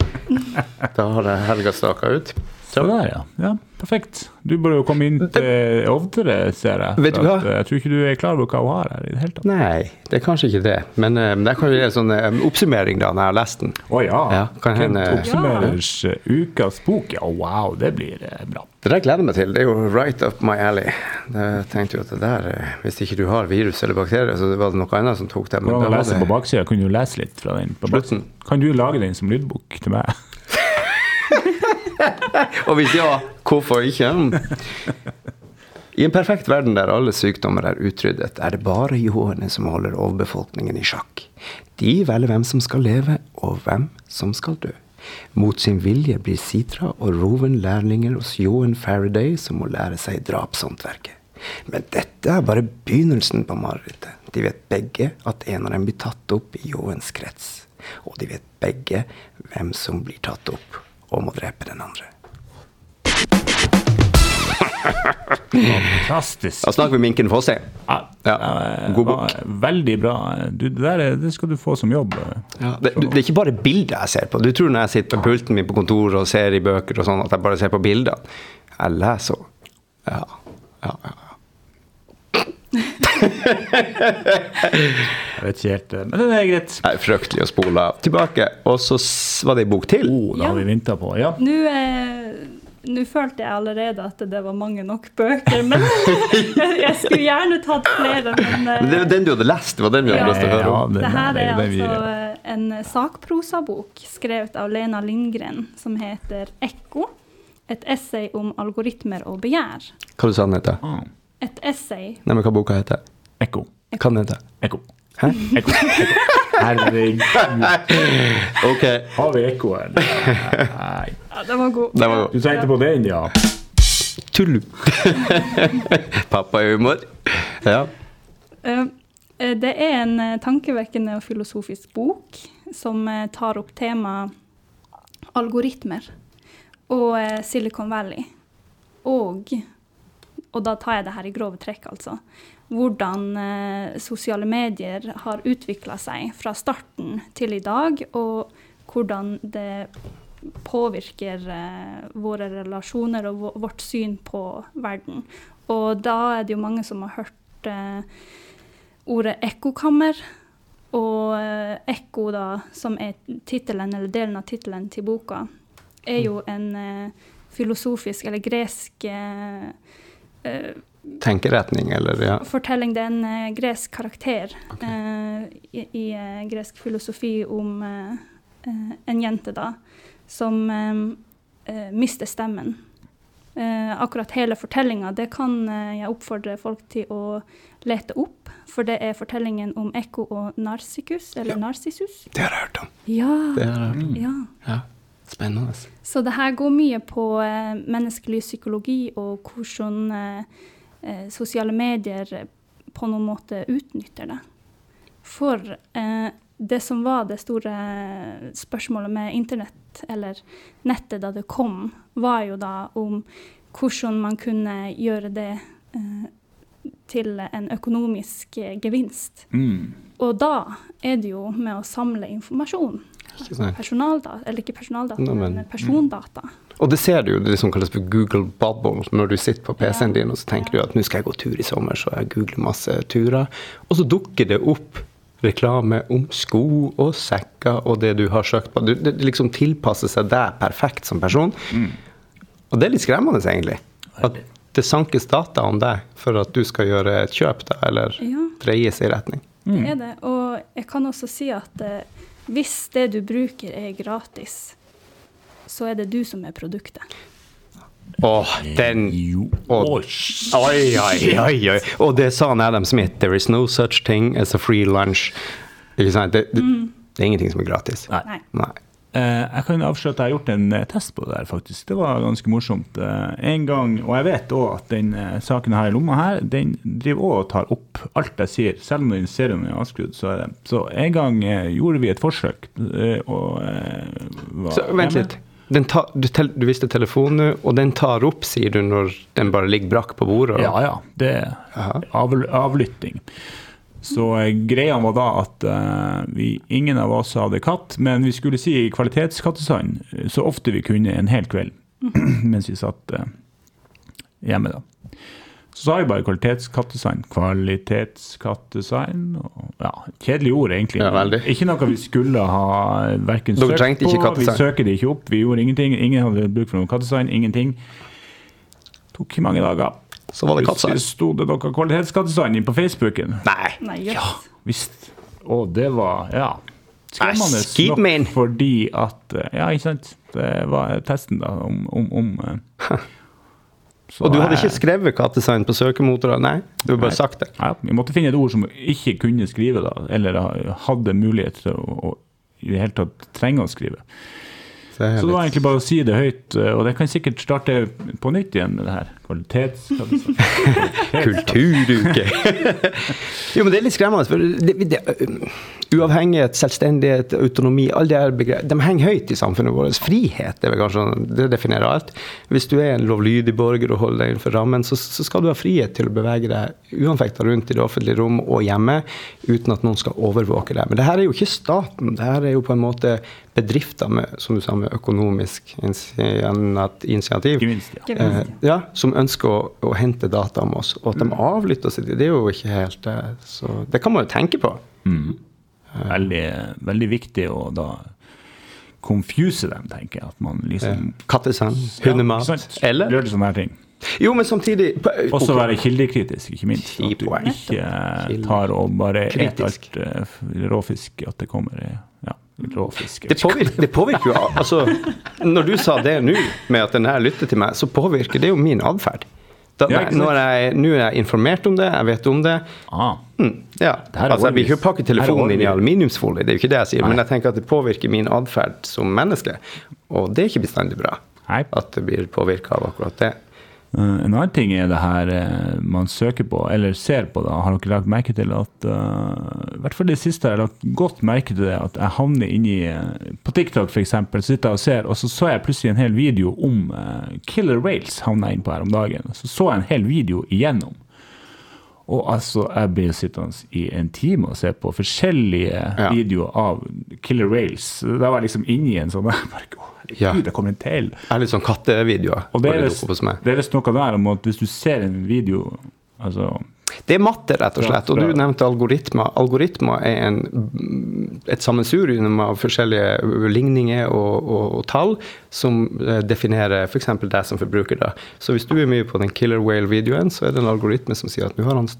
Da har jeg helga staka ut. Så der, ja. ja. Perfekt. Du burde jo komme inn til oftere, ser jeg. Vet du hva? at, eh, Jeg tror ikke du er klar over hva hun har her i det hele tatt. Nei, det er kanskje ikke det. Men um, der kan jo gi en sånn um, oppsummering da, når jeg har lest den. Å ja. Ja, kan Kent hende- oppsummerers ja. ukas bok. Ja, wow, det blir eh, bra. Det der gleder jeg meg til. Det er jo right up my alley. Jeg tenkte jo at det der, eh, Hvis ikke du har virus eller bakterier, så var det noe annet som tok det. Men da lese på baksida? kunne du lese litt fra den? På. Kan du lage den som lydbok til meg? <laughs> Og hvis ja, hvorfor ikke? I en perfekt verden der alle sykdommer er utryddet, er det bare ljåene som holder overbefolkningen i sjakk. De velger hvem som skal leve, og hvem som skal dø. Mot sin vilje blir Sitra og Roven lærlinger hos Johan Faraday, som må lære seg drapshåndverket. Men dette er bare begynnelsen på marerittet. De vet begge at en av dem blir tatt opp i Johans krets. Og de vet begge hvem som blir tatt opp og må drepe den andre. Fantastisk. Da snakker vi Minken Fosse. Ja, Ja, eh, god bok. Veldig bra. Du, det, der, er- det skal du få som jobb. Ja, det, det er ikke bare bilder jeg ser på. Du tror når jeg sitter på pulten min på kontoret og ser i bøker og sånn, at jeg bare ser på bildene. Jeg leser òg. Ja, ja, ja. Jeg vet ikke helt, eh, men det er greit. Det er fryktelig å spole. Tilbake. Og så var det ei bok til. Oh, det har Ja. vi venta på. Ja. Nå eh, nå følte jeg allerede at det var mange nok bøker, men <laughs> jeg skulle gjerne tatt flere. Men eh, det var den du hadde lest. Det var den vi hadde Ja. lyst til å høre om. det, det her er altså eh, en sakprosabok skrevet av Lena Lindgren som heter 'Ekko'. Et essay om algoritmer og begjær. Hva du sa den heter? Ah, Et essay Nei, men hva boka heter? Ekko. Hva den heter? Ekko. Hæ? Ekko. Ekko. Herregud. <laughs> Ok. Har vi ekko her? Nei. Ja, den var god. Den var god. Du tenkte på den, ja? Tull. <laughs> Pappahumor. Ja. Eh, eh, Det er en eh, tankevekkende og filosofisk bok som eh, tar opp temaet algoritmer og Silicon Valley. Og, og da tar jeg det her i grove trekk, altså. Hvordan eh, sosiale medier har utvikla seg fra starten til i dag, og hvordan det påvirker eh, våre relasjoner og vårt syn på verden. Og da er det jo mange som har hørt eh, ordet ekkokammer. Og eh, ekko, da, som er tittelen, eller delen av tittelen til boka, er jo en eh, filosofisk eller gresk eh, Tenkeretning, eller ja. fortelling. Det er en eh, gresk karakter eh, i, i eh, gresk filosofi om eh, eh, en jente da, som eh, eh, mister stemmen. Uh, akkurat hele fortellinga, det kan uh, jeg oppfordre folk til å lete opp. For det er fortellingen om Ekko og Narsikus, eller Ja. Narsissus. Det har jeg hørt om. Ja. Det har jeg hørt om. ja. Ja. Spennende. Så det her går mye på eh, menneskelig psykologi og hvordan eh, eh, sosiale medier på noen måte utnytter det. For eh, det som var det store spørsmålet med internett, eller nettet da det kom, var jo da om hvordan man kunne gjøre det eh, til en økonomisk gevinst. Mm. Og da er det jo med å samle informasjon. Personaldata, eller ikke personaldata, no, men- men persondata. Og det ser du jo, det som kalles for Google bubble, når du sitter på PC-en din og så tenker du at nå skal jeg gå tur i sommer, så jeg googler masse turer. Og så dukker det opp reklame om sko og sekker og det du har søkt på. Det det liksom tilpasser seg deg perfekt som person. Og det er litt skremmende, egentlig. At det sankes data om deg for at du skal gjøre et kjøp, da, eller Ja. dreies i retning. Det er det. Og jeg kan også si at eh, hvis det du bruker er gratis, så er det du som er produktet. Åh, den oh, Oi, Oi, oi, oi. Og det sa Adam Smith. There is no such thing as a free lunch. Ikke sant? Det, det, det er ingenting som er gratis. Nei. Nei. Eh, jeg kan avsløre at jeg har gjort en eh, test på det der, faktisk. Det var ganske morsomt. Eh, en gang, Og jeg vet òg at den saken her i lomma her, den driver òg og tar opp alt jeg sier, selv om den serien er avskrudd. Så, er det. så en gang gjorde vi et forsøk. og var Så vent litt. Den tar, du, tel, du visste telefonen nå, og den tar opp, sier du, når den bare ligger brakk på bordet? Ja, ja. Det er av, avlytting. Så eh, greia var da at eh, vi, ingen av oss hadde katt, men vi skulle si kvalitetskattesand eh, så ofte vi kunne en hel kveld <clears throat> mens vi satt hjemme, da. Så sa vi bare kvalitetskattesign. Kvalitetskattesign. Ja, kjedelig ord, egentlig. Ja, ikke noe vi skulle ha verken Dere søkt på, vi søker det ikke opp, vi gjorde ingenting. Ingen hadde bruk for noe kattesign, ingenting. Tok mange dager. Så var det katsa kattsign. sto det noe kvalitetskattesign inn på Facebooken. Nei. Nei, jøss. Visst. Og det var, ja Skremmende nok fordi at eh, Ja, ikke sant. Det var testen, da, om, om, om eh, så Og du hadde ikke skrevet kattesign på søkemotorer? Nei, du har bare Nei. sagt det. Ja, vi måtte finne et ord som ikke kunne skrive, da, eller hadde mulighet til å, å i det hele tatt trenge å skrive. Så det Så det var egentlig bare å si det høyt, eh, og det kan sikkert starte på nytt igjen, det her. Kvalitets... <laughs> Kulturuke! <laughs> jo, men det er litt skremmende. For det, det, uavhengighet, selvstendighet, autonomi, alle de her begrep, de henger høyt i samfunnet vårt. Frihet er vel kanskje det definerer alt. Hvis du er en lovlydig borger og holder deg innenfor rammen, så, så skal du ha frihet til å bevege deg uanfekta rundt i det offentlige rom og hjemme uten at noen skal overvåke deg. Men det her er jo ikke staten. Det her er jo på en måte bedrifter med, som du sa, med økonomisk initiativ. Gevinst, ja. Eh, ja, som ønsker å, å hente data om oss. Og at de avlytter oss, det er jo ikke helt eh, Så det kan man jo tenke på. Veldig, veldig viktig å da confuse dem, tenker jeg. At man liksom Kattesand, hundemat. ja, eller Gjør sånne her ting. Jo, men samtidig på- Også ok. være kildekritisk, ikke minst. At du ikke eh, tar og bare et alt eh, råfisk at det kommer i Ja, råfisk. det påvirker, det påvirker jo altså, Når du sa det nå, med at den her lytter til meg, så påvirker det jo min atferd. Nå Ja, er jeg informert om det, jeg vet om det. Ah, Mm, ja. Altså, jeg vil ikke pakke telefonen inn i aluminiumsfolie, det er jo ikke det jeg sier, Nei. men jeg tenker at det påvirker min atferd som menneske. Og det er ikke bestandig bra Nei. at det blir påvirka av akkurat det. Eh, En annen ting er det her eh, man søker på, eller ser på. da, Har dere lagt merke til at eh, I hvert fall det siste har jeg lagt godt merke til det, at jeg havner inni På TikTok f.eks. Sitter jeg og ser, og så så jeg plutselig en hel video om killer whales havna inn på her om dagen. Så så jeg en hel video igjennom. Og altså, jeg ble sittende i en time og se på forskjellige Ja. videoer av killer Rails. Da var jeg liksom inni en sånn <laughs> jeg bare, Å, herregud, Ja. det kommer en til. Det er litt sånn kattevideoer. Og det er visst noe der om at hvis du ser en video altså, Det er matte, rett og slett. Og du nevnte algoritmer. Algoritmer er en, et sammensurium av forskjellige ligninger og, og, og tall som eh, definerer f.eks. deg som forbruker. Da. Så hvis du er mye på den killer whale-videoen, så er det en algoritme som sier at nå har han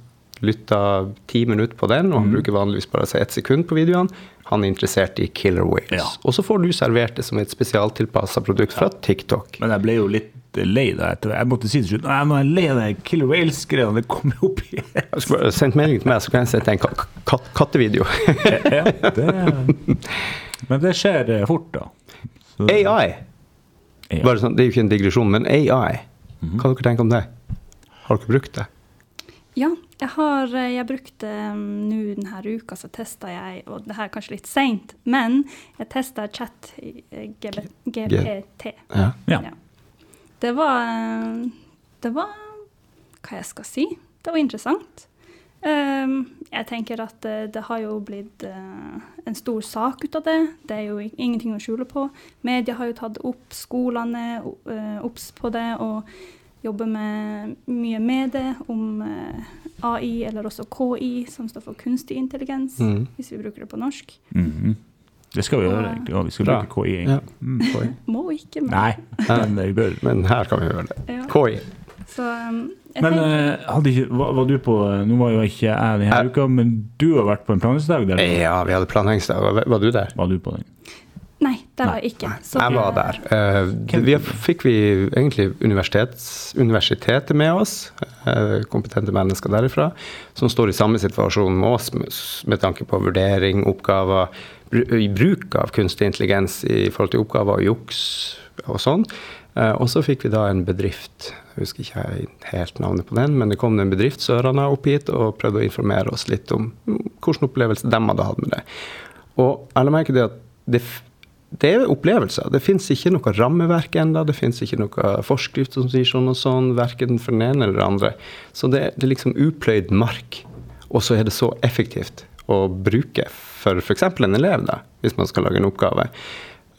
lytta ti minutter på den, og han bruker vanligvis bare seg ett sekund på videoen. Han er interessert i killer whales. Ja. Og så får du servert det som et spesialtilpassa produkt fra TikTok. Men jeg ble jo litt lei da. etter Jeg måtte si til slutt Nei, nå er jeg lei av det Killer Wales-greia. Det kommer opp i <laughs> Jeg skulle bare sendt melding til meg, så kan jeg sette en ka ka kattevideo. <laughs> ja, det, Men det skjer eh, fort, da. Så- AI. Bare sånn, det er jo ikke en digresjon, men AI. Mhm. Hva dere tenker om det? Har dere brukt det? Ja, jeg har eh, jeg brukte um, nå denne uka, så testa jeg, og det her er kanskje litt seint, men jeg testa chat eh, GPT. Ja. Ja. Det var eh, Det var Hva jeg skal si? Det var interessant. Um, jeg tenker at eh, det har jo blitt eh, en stor sak ut av det. Det er jo ingenting å skjule på. Media har jo tatt opp, skolene eh, obs på det og jobber med mye med det om eh, AI, eller også KI, som står for kunstig intelligens, Mm. hvis vi bruker det på norsk. Mhm. Det skal vi gjøre. Ja, vi skal Bra. bruke KI. Ja. Mm. KI. <laughs> Må ikke, men Nei, men vi bør. Men her kan vi gjøre det. Ja. KI. Så um, jeg Men tenker, eh, hadde ikke, var, var du på Nå var jo ikke jeg denne Jeg- uka, men du har vært på en planleggingsdag der? Ja, vi hadde planleggingsdag. Var var du der? Var du på den? Nei, der var jeg ikke. Så Jeg var der. Uh, vi fikk vi egentlig universitetet med oss, uh, kompetente mennesker derifra, som står i samme situasjon med oss med, med tanke på vurdering, oppgaver, bruk av kunstig intelligens i forhold til oppgaver og juks og sånn. Eh, og så fikk vi da en bedrift, jeg husker ikke helt navnet på den, men det kom en bedrift sørene opp hit og prøvde å informere oss litt om hvilken opplevelse de hadde hatt med det. Og jeg la merke til at det, det er opplevelser. Det fins ikke noe rammeverk ennå. Det fins ikke noe forskrift som sier sånn og sånn, verken for den ene eller den andre. Så det, det er liksom upløyd mark. Og så er det så effektivt å bruke for f.eks. en elev, da, hvis man skal lage en oppgave.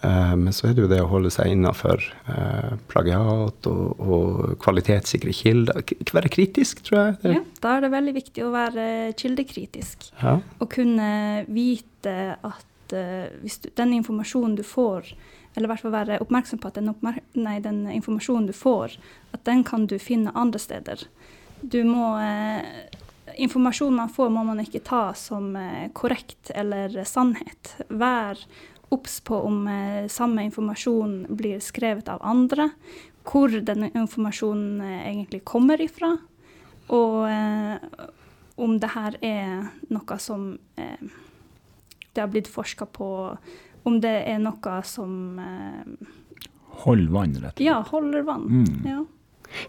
Eh, men så er det jo det å holde seg innafor eh, plagiat og, og kvalitetssikre kilder. Være kritisk, tror jeg. Ja, da er det veldig viktig å være kildekritisk. Ja. Og kunne vite at uh, hvis du, den informasjonen du får, eller i hvert fall være oppmerksom på at den, oppmerk nei, den, informasjonen du får, at den kan du finne andre steder. Du må uh, Informasjonen man får, må man ikke ta som uh, korrekt eller sannhet. Vær obs på om eh, samme informasjon blir skrevet av andre, hvor denne informasjonen eh, egentlig kommer ifra, og eh, om det her er noe som eh, det har blitt forska på, om det er noe som Holder vann, rett og slett. Ja, holder vann. Mm. Ja.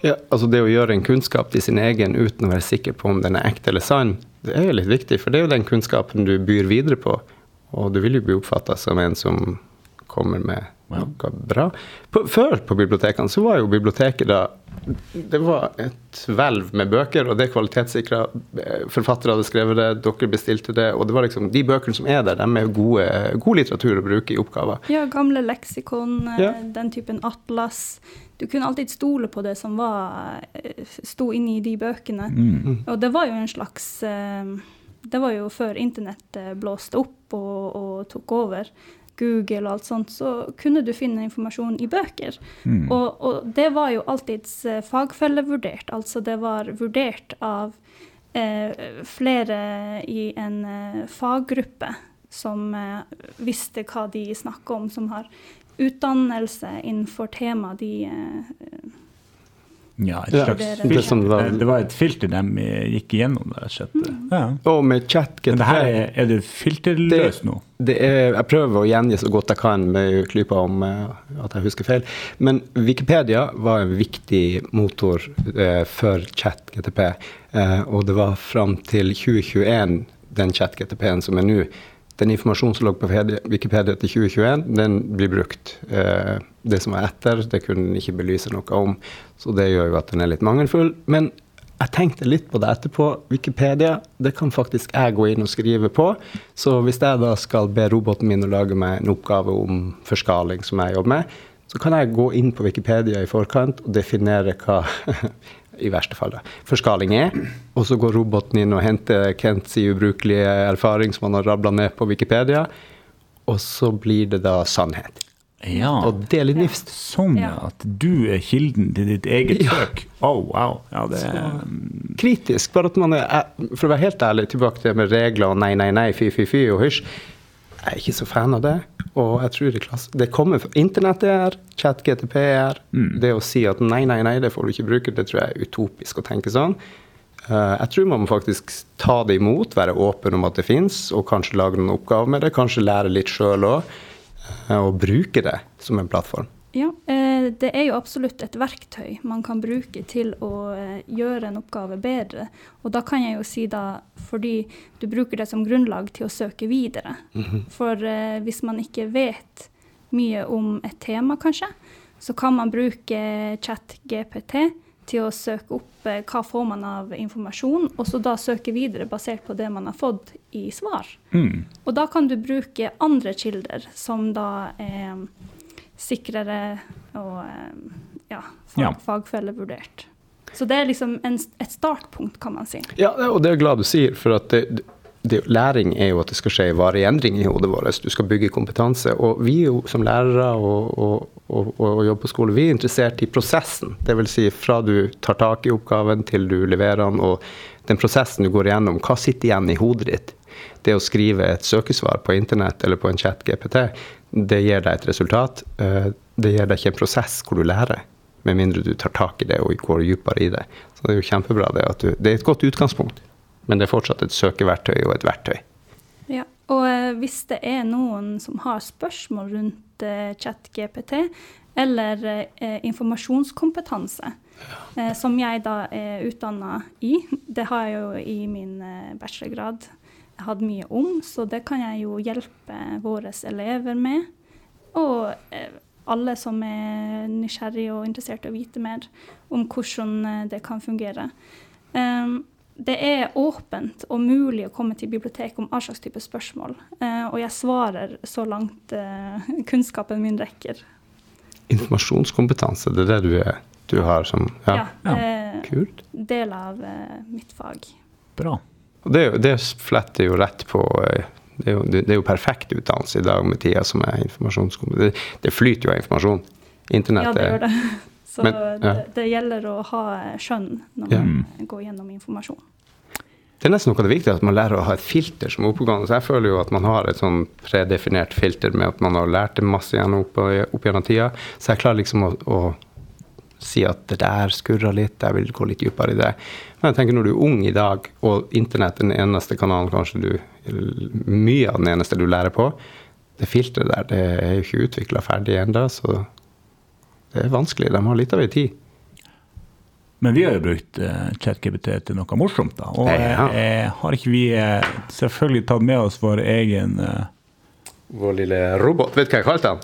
Ja, altså Det å gjøre en kunnskap til sin egen uten å være sikker på om den er ekte eller sann, det er jo litt viktig, for det er jo den kunnskapen du byr videre på. Og du vil jo bli oppfatta som en som kommer med noe bra. På, før på bibliotekene så var jo biblioteket da Det var et hvelv med bøker, og det kvalitetssikra. Forfattere hadde skrevet det, dere bestilte det. Og det var liksom de bøkene som er der, de er gode, god litteratur å bruke i oppgaver. ja, gamle leksikon, eh, Ja. den typen atlas. Du kunne alltid stole på det som var, eh, sto inni de bøkene. Mm. Og det var jo en slags eh, Det var jo før internett eh, blåste opp og, og tok over. Google og alt sånt, så kunne du finne informasjon i bøker. Mm. Og, og det var jo alltids fagfellevurdert. Altså det var vurdert av eh, flere i en eh, faggruppe som eh, visste hva de snakka om, som har utdannelse innenfor tema de eh, Ja, et Ja, det filter. det det var- et filter de gikk igjennom, rett. Ja. Og med chat Men det her er, er det filterløst nå? Det er, jeg prøver å gjengi så godt jeg kan med klypa om eh, at jeg husker feil. Men Wikipedia var en viktig motor eh, for chat-GTP. Eh, og det var fram til 2021, den chat-GTP-en som er nå. Den informasjonen som lå på Wikipedia- til 2021, den blir brukt. Eh, det som var etter, det kunne den ikke belyse noe om. Så det gjør jo at den er litt mangelfull. Men jeg tenkte litt på det etterpå. Wikipedia det kan faktisk jeg gå inn og skrive på. Så hvis jeg da skal be roboten min å lage meg en oppgave om forskaling, som jeg jobber med, så kan jeg gå inn på Wikipedia i forkant og definere hva <laughs> i verste fall da, forskaling er. Og så går roboten inn og henter Kents ubrukelige erfaring som han har rabla ned på Wikipedia. Og så blir det da sannhet. Ja. Og det er litt nifst. Sånn, ja. At du er kilden til ditt eget Ja. søk. Oh, wow. Ja, det er Så- kritisk. Bare at man er, For å være helt ærlig, tilbake til det med regler og nei, nei, nei, fy, fy, fy og hysj. Jeg er ikke så fan av det. Og jeg tror det, det kommer fra Internett er her, chat-GTP er her. Mm. Det å si at nei, nei, nei, det får du ikke bruke, det tror jeg er utopisk å tenke sånn. Uh, jeg tror man må faktisk ta det imot, være åpen om at det fins, og kanskje lage noen oppgaver med det. Kanskje lære litt sjøl òg, og bruke det som en plattform. Ja, eh, det er jo absolutt et verktøy man kan bruke til å eh, gjøre en oppgave bedre. Og da kan jeg jo si da fordi du bruker det som grunnlag til å søke videre. For eh, hvis man ikke vet mye om et tema, kanskje, så kan man bruke chat-GPT til å søke opp eh, hva får man av informasjon, og så da søke videre basert på det man har fått i svar. mm. Og da kan du bruke andre kilder, som da er sikrere og eh, ja, fag, Ja. fagfellevurdert. Så det er liksom en, et startpunkt, kan man si. Ja, og det er jeg glad du sier, for at det, det, læring er jo at det skal skje varig endring i hodet vårt. Du skal bygge kompetanse. Og vi jo som lærere og, og, og, og jobber på skole, vi er interessert i prosessen. Dvs. Si fra du tar tak i oppgaven til du leverer den, og den prosessen du går igjennom, hva sitter igjen i hodet ditt? Det å skrive et søkesvar på internett eller på en chat GPT, det gir deg et resultat. Eh, Det gir deg ikke en prosess hvor du lærer, med mindre du tar tak i det og går dypere i det. Så det er jo kjempebra det at du Det er et godt utgangspunkt, men det er fortsatt et søkeverktøy og et verktøy. Ja. Og eh, hvis det er noen som har spørsmål rundt eh, chat-GPT, eller eh, informasjonskompetanse, eh, som jeg da er utdanna i, det har jeg jo i min eh, bachelorgrad hatt mye om, så det kan jeg jo hjelpe våre elever med. Og eh, alle som er nysgjerrige og interessert i å vite mer om hvordan eh, det kan fungere. Um, det er åpent og mulig å komme til biblioteket om all slags type spørsmål. Uh, og jeg svarer så langt uh, <laughs> kunnskapen min rekker. Informasjonskompetanse, det er det du, er, du har som Ja, Ja, eh, kult. del av mitt fag. Bra. Og det, det fletter jo rett på eh, det er, jo, det, er jo perfekt utdannelse i dag med tida som er informasjonskompetanse. Det, det flyter jo av informasjon. Internett Ja, det gjør det. <laughs> Så Men, ja. det, det gjelder å ha skjønn når Ja. man går gjennom informasjon. Det er nesten noe av det viktige at man lærer å ha et filter som er oppegående. Så jeg føler jo at man har et sånn predefinert filter med at man har lært det masse gjennom opp, opp gjennom tida. Så jeg klarer liksom å, å si at det der skurrer litt, jeg vil gå litt dypere i det. Men jeg tenker når du er ung i dag, og internett er den eneste kanalen kanskje du Mye av den eneste du lærer på, det filteret der, det er jo ikke utvikla ferdig ennå, så det er vanskelig. De har litt av ei tid. Men vi har jo brukt uh, ChatGPT til noe morsomt, da. Og Ja. eh, har ikke vi eh, selvfølgelig tatt med oss vår egen eh, Vår lille robot. Vet du hva jeg kalte han?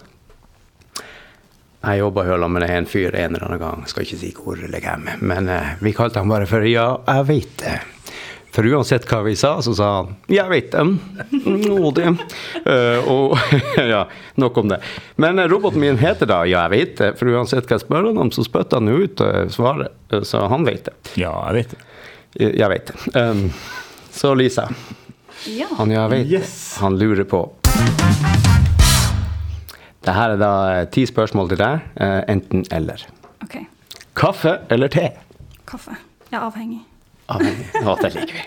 Jeg jobba jo sammen med en fyr en eller annen gang, skal ikke si hvor eller hvem, men eh, vi kalte han bare for Ja, jeg veit det. For uansett hva vi sa, så sa han Jeg veit det. Nå det. Uh, og <laughs> ja, nok om det. Men eh, roboten min heter da Ja, jeg veit det. For uansett hva jeg spør han om, så spytter han jo ut eh, svaret. Eh, Så han veit det. Ja, jeg vet det. Jeg jeg veit det. Um, så Lisa, Ja. han ja jeg veit det. Yes. Han lurer på. Det her er da eh, ti spørsmål til deg. eh, Enten eller. OK. Kaffe eller te? Kaffe. Jeg er avhengig. Avhengig. Å, det liker vi.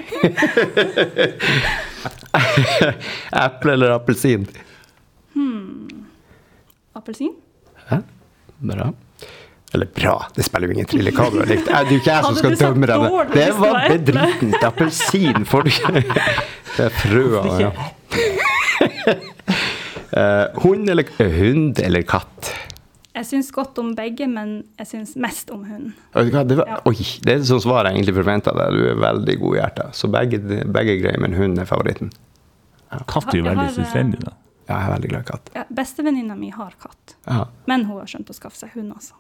<laughs> Eple eller appelsin? Appelsin? Hæ? Bra. Eller bra, det spiller jo ingen trille hva du har likt. Det er jo ikke jeg som skal dømme deg. Det det var bedritent. Appelsin får du ikke. Det er frøa, ja. Eh, hund eller hund eller katt? Jeg syns godt om begge, men jeg syns mest om hund. Vet du hva, Det, var, Ja. oi, det er sånn svar jeg egentlig forventa deg. Du er veldig god i hjertet. Så begge, begge greier, men hund er favoritten. Katt er jo veldig eh, selvstendig, da. Ja, jeg er veldig glad i katt. Ja, Bestevenninna mi har katt, Ja. men hun har skjønt å skaffe seg hund, altså.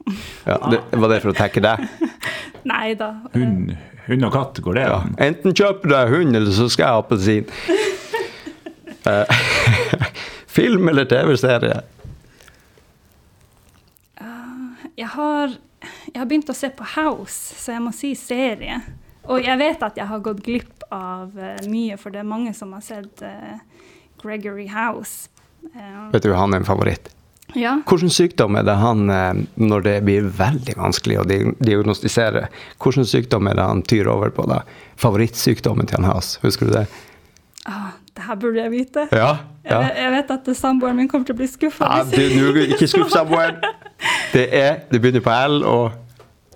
Ja, det, var det for å tekke deg? <laughs> Nei da. Hund, hund og katt, går det Ja. Enten kjøper du deg hund, eller så skal jeg ha appelsin. <laughs> <laughs> Film eller TV-serie? Jeg har, jeg har begynt å se på House, så jeg må si serie. Og jeg vet at jeg har gått glipp av uh, mye, for det er mange som har sett uh, Gregory House. Uh, Vet du, han er en favoritt. ja. Hvilken sykdom er det han, når det blir veldig vanskelig å diagnostisere, hvilken sykdom er det han tyr over på da? Favorittsykdommen til han House, husker du det? Ah, her burde jeg vite. Ja. Jeg, vet- jeg vet at samboeren min kommer til å bli skuffa. Ja, ikke skuff samboeren. Det er, det begynner på L, og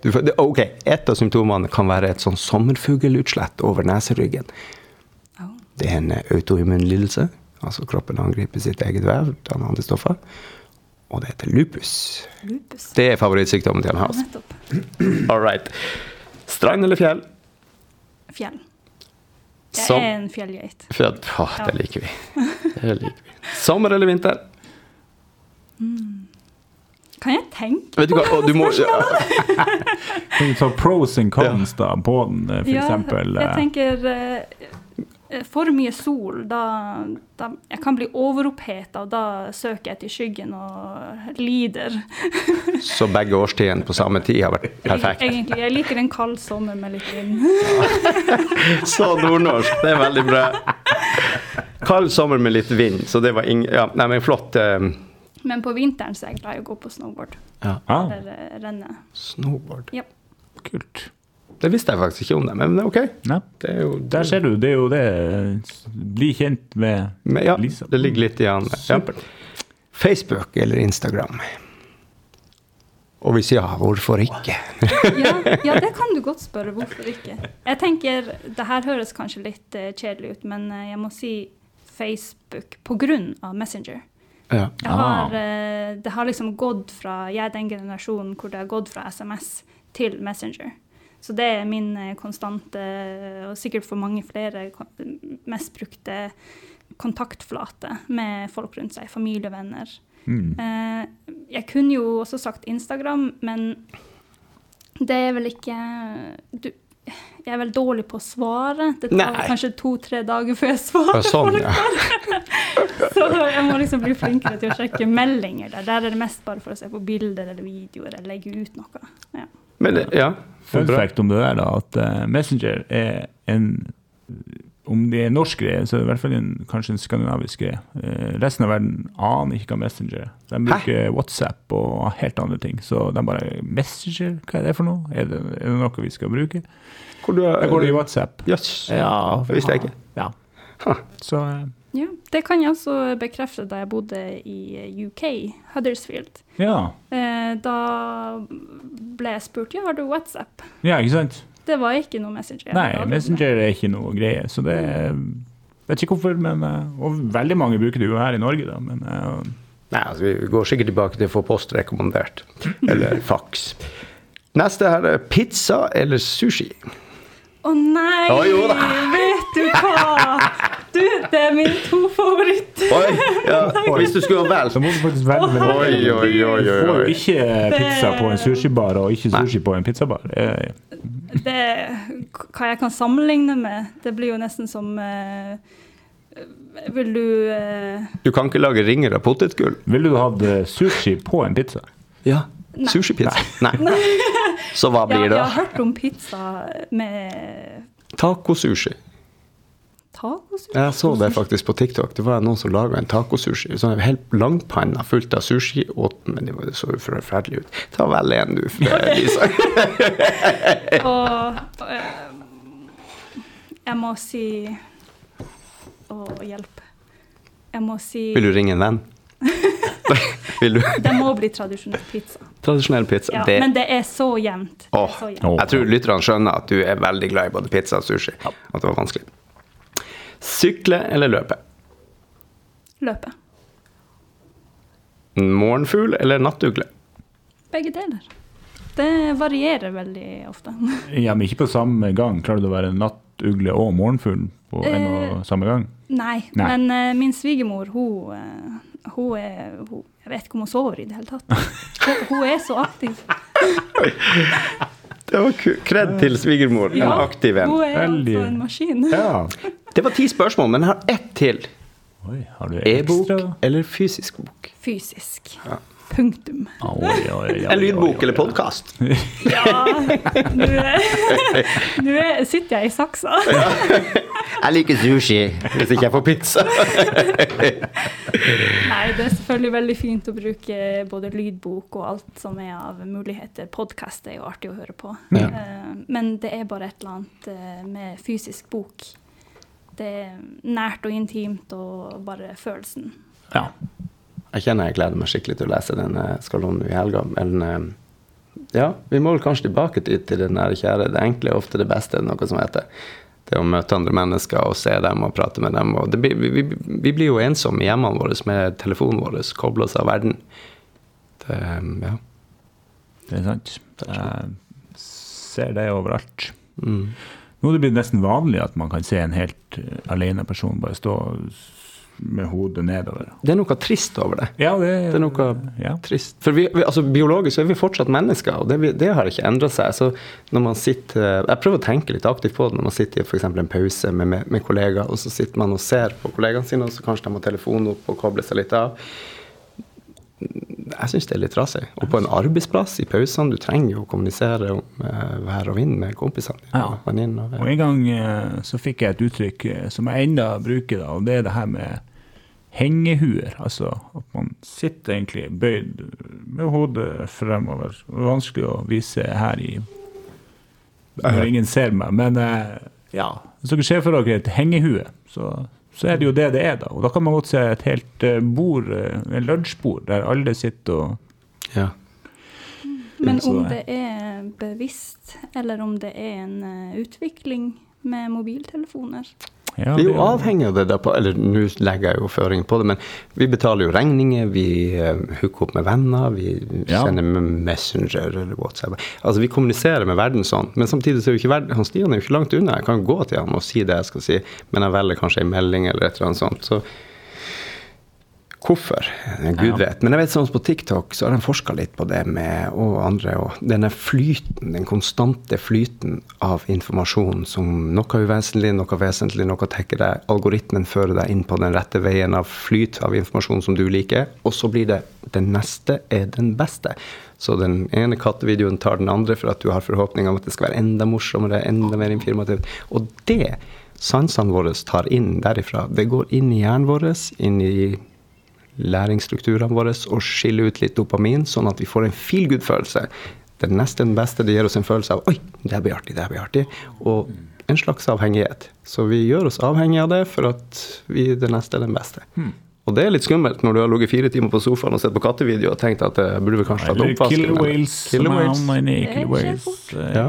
du, det, ok, et av symptomene kan være et sånn sommerfuglutslett over neseryggen. Det er en autoimmun lidelse, altså kroppen angriper sitt eget vev, danner antistoffer, og det heter lupus. Lupus. Det er favorittsykdommen til en Ja, All right. Strand eller fjell? Fjell. Jeg Som- er en fjellgeit. Fjell. Åh, det liker vi. Det liker vi. Sommer eller vinter? Kan jeg tenke? Vet du hva, spørsmålet? du må... Kan vi pros and cons da, på den, f.eks.? for eksempel? Jeg eh, tenker eh, eh, for mye sol, da, da Jeg kan bli overoppheta, og da søker jeg til skyggen og lider. <laughs> Så begge årstidene på samme tid har vært perfekt. Egentlig, Jeg liker en kald sommer med litt vind. <laughs> Så nordnorsk. Det er veldig bra. Kald sommer med litt vind, så det var ing... Ja, nei, men flott. eh, Men på vinteren så er jeg glad i å gå på snowboard. Ja. ah, Eller eh, renne. Snowboard. Ja. kult. Det visste jeg faktisk ikke om det, men OK. Ja. Det er det... Der ser du, det er jo det. Bli kjent med Men ja, Lisa. det ligger litt i han. Ja. Facebook eller Instagram? Og hvis ja, hvorfor ikke? Ja, ja, det kan du godt spørre. Hvorfor ikke? Jeg tenker, Det her høres kanskje litt eh, kjedelig ut, men eh, jeg må si Facebook pga. Messenger. Ja. Jeg har, eh, det har liksom gått fra Jeg er den generasjonen hvor det har gått fra SMS til Messenger. Så det er min eh, konstante, og sikkert for mange flere, mest brukte kontaktflate med folk rundt seg. Familie, venner. Mm. Eh, jeg kunne jo også sagt Instagram, men det er vel ikke du, jeg er vel dårlig på å svare. Det tar Nei. kanskje to-tre dager før jeg svarer. Ja, sånn, ja. <laughs> Så jeg må liksom bli flinkere til å sjekke meldinger der. Der er det mest bare for å se på bilder eller videoer eller legge ut noe. Ja. Men ja. Fun fact om det der, da, at eh, Messenger er en Om det er norsk greie, så er det i hvert fall en, kanskje en skandinavisk greie. Eh, resten av verden aner ikke hva Messenger er. De bruker WhatsApp og helt andre ting. Så de bare Messenger, hva er det for noe? Er det, er det noe vi skal bruke? Hvor du Da går det i WhatsApp. Jøss. Ja, det visste jeg ikke. Ja. Huh. Så eh, ja. Det kan jeg også bekrefte da jeg bodde i eh, UK, Huddersfield. ja. Eh, da ble jeg spurt ja, har du WhatsApp. ja, ikke sant? Det var ikke noe Messenger. Nei, Messenger er ikke noe greie. Så det Vet ikke hvorfor, men eh, Og veldig mange bruker det jo her i Norge, da. Men Nei, altså, vi går sikkert tilbake til å få post rekommandert. Eller <laughs> fax. Neste her er pizza eller sushi. Å nei! Oh, jo. Vet du hva? Du, det er mine to favoritter. Oi, ja. <laughs> Hvis du skulle ha så må du faktisk velge Oi, Oi, oi, oi, Du får jo ikke pizza på en sushibar og ikke sushi på en pizzabar. Det, hva jeg kan sammenligne med, det blir jo nesten som uh, Vil du uh, Du kan ikke lage ringer av potetgull? Ville du hatt eh, sushi på en pizza? Ja. Sushipizza? Nei. Så hva ja, blir det Jeg har hørt om pizza med Tacosushi. Tacosushi. Jeg så det faktisk på TikTok. Det var noen som laga en tacosushi. Sånn en helt langpanna fullt av sushi. Åt, men det var- det så jo forferdelig ut. Ta vel en, du, for Lisa. <laughs> Og eh, jeg må si Å, hjelp. Jeg må si Vil du ringe en venn? <laughs> Vil du? Det må bli tradisjonell pizza. Tradisjonell pizza. Ja, det, men det er så jevnt. Er så jevnt. Jeg tror lytterne skjønner at du er veldig glad i både pizza og sushi. At det var vanskelig. Sykle eller løpe? Løpe. Morgenfugl eller nattugle? Begge deler. Det varierer veldig ofte. <laughs> Ja, men ikke på samme gang. Klarer du å være nattugle og morgenfugl på en Eh, og samme gang? Nei, Nei. men uh, min svigermor, hun, eh, hun er hun, Jeg vet ikke om hun sover i det hele tatt. Hun, hun er så aktiv. <laughs> Det var kred til svigermor. En aktiv en. Hun er altså en maskin. Ja. <laughs> Det var ti spørsmål, men jeg har ett til. Oi, har du E-bok e eller fysisk bok? Fysisk. Ja. Punktum. Oi, oi, oi, oi, En lydbok oi, eller oi. podkast? <laughs> Ja, nå er- <laughs> nå er- sitter jeg i saksa. Jeg liker sushi hvis ikke jeg får pizza. <laughs> Nei, det er selvfølgelig veldig fint å bruke både lydbok og alt som er av muligheter. Podkast er jo artig å høre på. Ja. Eh, Men det er bare et eller annet eh, med fysisk bok. Det er nært og intimt og bare følelsen. Ja. Jeg kjenner jeg gleder meg skikkelig til å lese den eh, Skalonen i helga. Men eh, ja, vi må vel kanskje tilbake til, til den der kjære. Det enkle er ofte det beste, er det noe som heter. Det å møte andre mennesker og se dem og prate med dem. Og det, blir- vi, vi, vi blir jo ensomme i hjemmene våre med telefonen vår, koble oss av verden. Det, eh, ja. Det er sant. Jeg ser det overalt. Mm. Nå er det blitt nesten vanlig at man kan se en helt eh, alene person bare stå med hodet nedover. Det er noe trist over det. Ja, det, Det er noe ja. trist. For vi, vi, altså, biologisk så er vi fortsatt mennesker, og det, det har ikke endra seg. Så når man sitter, Jeg prøver å tenke litt aktivt på det når man sitter i for en pause med, med, med kollegaer, og så sitter man og ser på kollegaene sine, og så kanskje de har telefonen opp og kobler seg litt av. Jeg syns det er litt trasig. Og på en arbeidsplass i pausene, du trenger jo å kommunisere om eh, vær og vind med kompisene. Ja. og og- en gang eh, så fikk jeg et uttrykk eh, som jeg enda bruker, da, og det er det her med hengehuer. Altså at man sitter egentlig bøyd med hodet fremover. Det er vanskelig å vise her i når ingen ser meg, men eh, ja. Hvis dere ser for dere et hengehue, så, så er det jo det det er, da. Og da kan man godt se et helt eh, bord, et en lunsjbord, der alle sitter og Ja. Men om det- det er bevisst, eller om det er en eh, utvikling med mobiltelefoner ja, Vi er jo avhengig av det der på Eller nå legger jeg jo føringer på det, men vi betaler jo regninger, vi uh, hooker opp med venner, vi Ja. sender med Messenger eller WhatsApp. Altså vi kommuniserer med verden sånn, men samtidig så er jo ikke verden han Stian er jo ikke langt unna. Jeg kan gå til han og si det jeg skal si, men jeg velger kanskje en melding eller et eller annet sånt. Så Hvorfor? Gud vet. Men jeg vet sånn på TikTok så har de forska litt på det med, og andre. Og denne flyten, den konstante flyten av informasjon som noe uvesentlig, noe vesentlig, noe tenker deg. Algoritmen fører deg inn på den rette veien av flyt av informasjon som du liker. Og så blir det den neste er den beste. Så den ene kattevideoen tar den andre for at du har forhåpninger om at det skal være enda morsommere, enda mer informativt. Og det sansene våre tar inn derifra, det går inn i hjernen vår, inn i læringsstrukturene våre og skille ut litt dopamin, sånn at vi får en feel good-følelse. Det er nesten det beste det gir oss en følelse av Oi, det blir artig, det blir artig. Og en slags avhengighet. Så vi gjør oss avhengig av det for at vi, det neste er den beste. Hmm. Og det er litt skummelt når du har ligget fire timer på sofaen og sett på kattevideo og tenkt at det burde vi kanskje tatt oppvasken. Killer whales. Killer whales. Killer whales ja.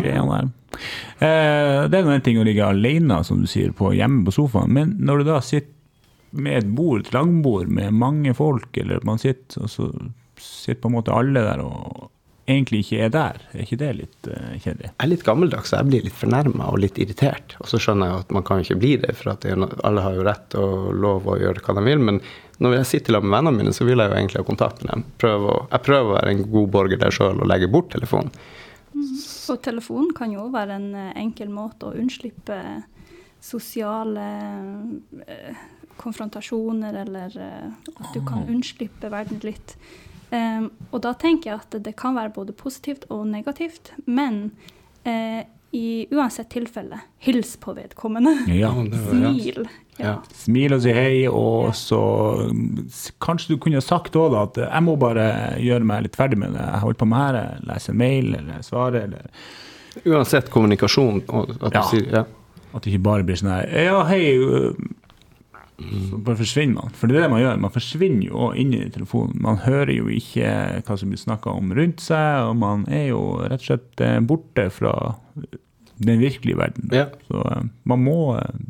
eh, det er en ting å ligge alene, som du sier, på hjemme på sofaen. Men når du da sitter med et bord, et langbord med mange folk, eller man sitter, og så sitter på en måte alle der og egentlig ikke er der. Er ikke det litt uh, kjedelig? Jeg er litt gammeldags, så jeg blir litt fornærma og litt irritert. Og så skjønner jeg at man kan ikke bli det, for det, alle har jo rett og lov å gjøre hva de vil. Men når jeg sitter sammen med vennene mine, så vil jeg jo egentlig ha kontakt med dem. Prøve å, jeg prøver å være en god borger der sjøl og legge bort telefonen. Mm. Og telefonen kan jo være en eh, enkel måte å unnslippe sosiale uh, konfrontasjoner, eller uh, at du kan unnslippe verden litt. Um, og da tenker jeg at det kan være både positivt og negativt, men uh, i uansett tilfelle, hils på vedkommende. Ja, Smil. Ja. Ja. Smil og si hei, og så kanskje du kunne sagt òg at jeg må bare gjøre meg litt ferdig med det. Jeg holder på med her, lese en mail eller svare eller Uansett kommunikasjon. At, ja. Sier, at det ikke bare blir sånn her Ja, hei så bare forsvinner man. For det er det man gjør. Man forsvinner jo inn i telefonen. Man hører jo ikke hva som blir snakka om rundt seg, og man er jo rett og slett eh, borte fra den virkelige verden. Ja. Så eh, man må eh,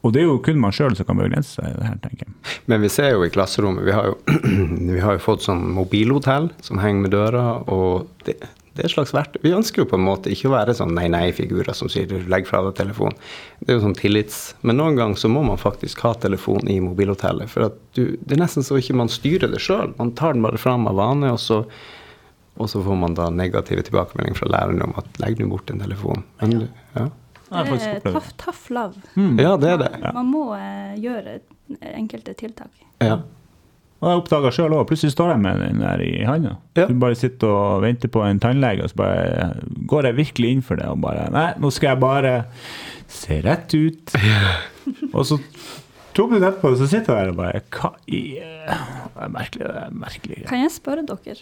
og det er jo kun man sjøl som kan begrense seg i det her, tenker jeg. Men vi ser jo i klasserommet Vi har jo, <clears throat> vi har jo fått sånn mobilhotell som henger med døra, og det, det er et slags verktøy. Vi ønsker jo på en måte ikke å være sånn nei-nei-figurer som sier 'legg fra deg telefonen'. Det er jo sånn tillits... Men noen ganger så må man faktisk ha telefon i mobilhotellet. For du, det er nesten så ikke man styrer det sjøl. Man tar den bare fram av vane, og så, og så får man da negative tilbakemeldinger fra læreren om at 'legg nå bort en telefon'. Men, ja. Det er tough, tough love. Mm. Ja, det er det. Man, man må uh, gjøre enkelte tiltak. Ja. Og jeg oppdaga sjøl òg. Plutselig står jeg med den der i handa. Ja. Du bare sitter og venter på en tannlege, og så bare går jeg virkelig inn for det. Og bare Nei, nå skal jeg bare se rett ut. og så to minutter etterpå så sitter jeg der og bare Hva i Det er merkelig. Det er merkelig. Kan jeg spørre dere?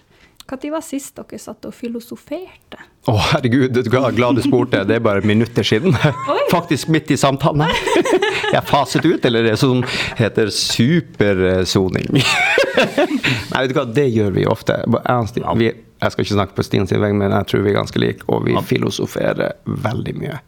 Når var sist dere satt og filosoferte? Å, oh, herregud, du er glad du spurte. Det er bare minutter siden. Faktisk midt i samtalen. her. Jeg faset ut, eller det som heter supersoning. Nei, vet du hva, det gjør vi ofte. Vi, jeg skal ikke snakke på Stine sin vei, men jeg tror vi er ganske like, og vi filosoferer veldig mye.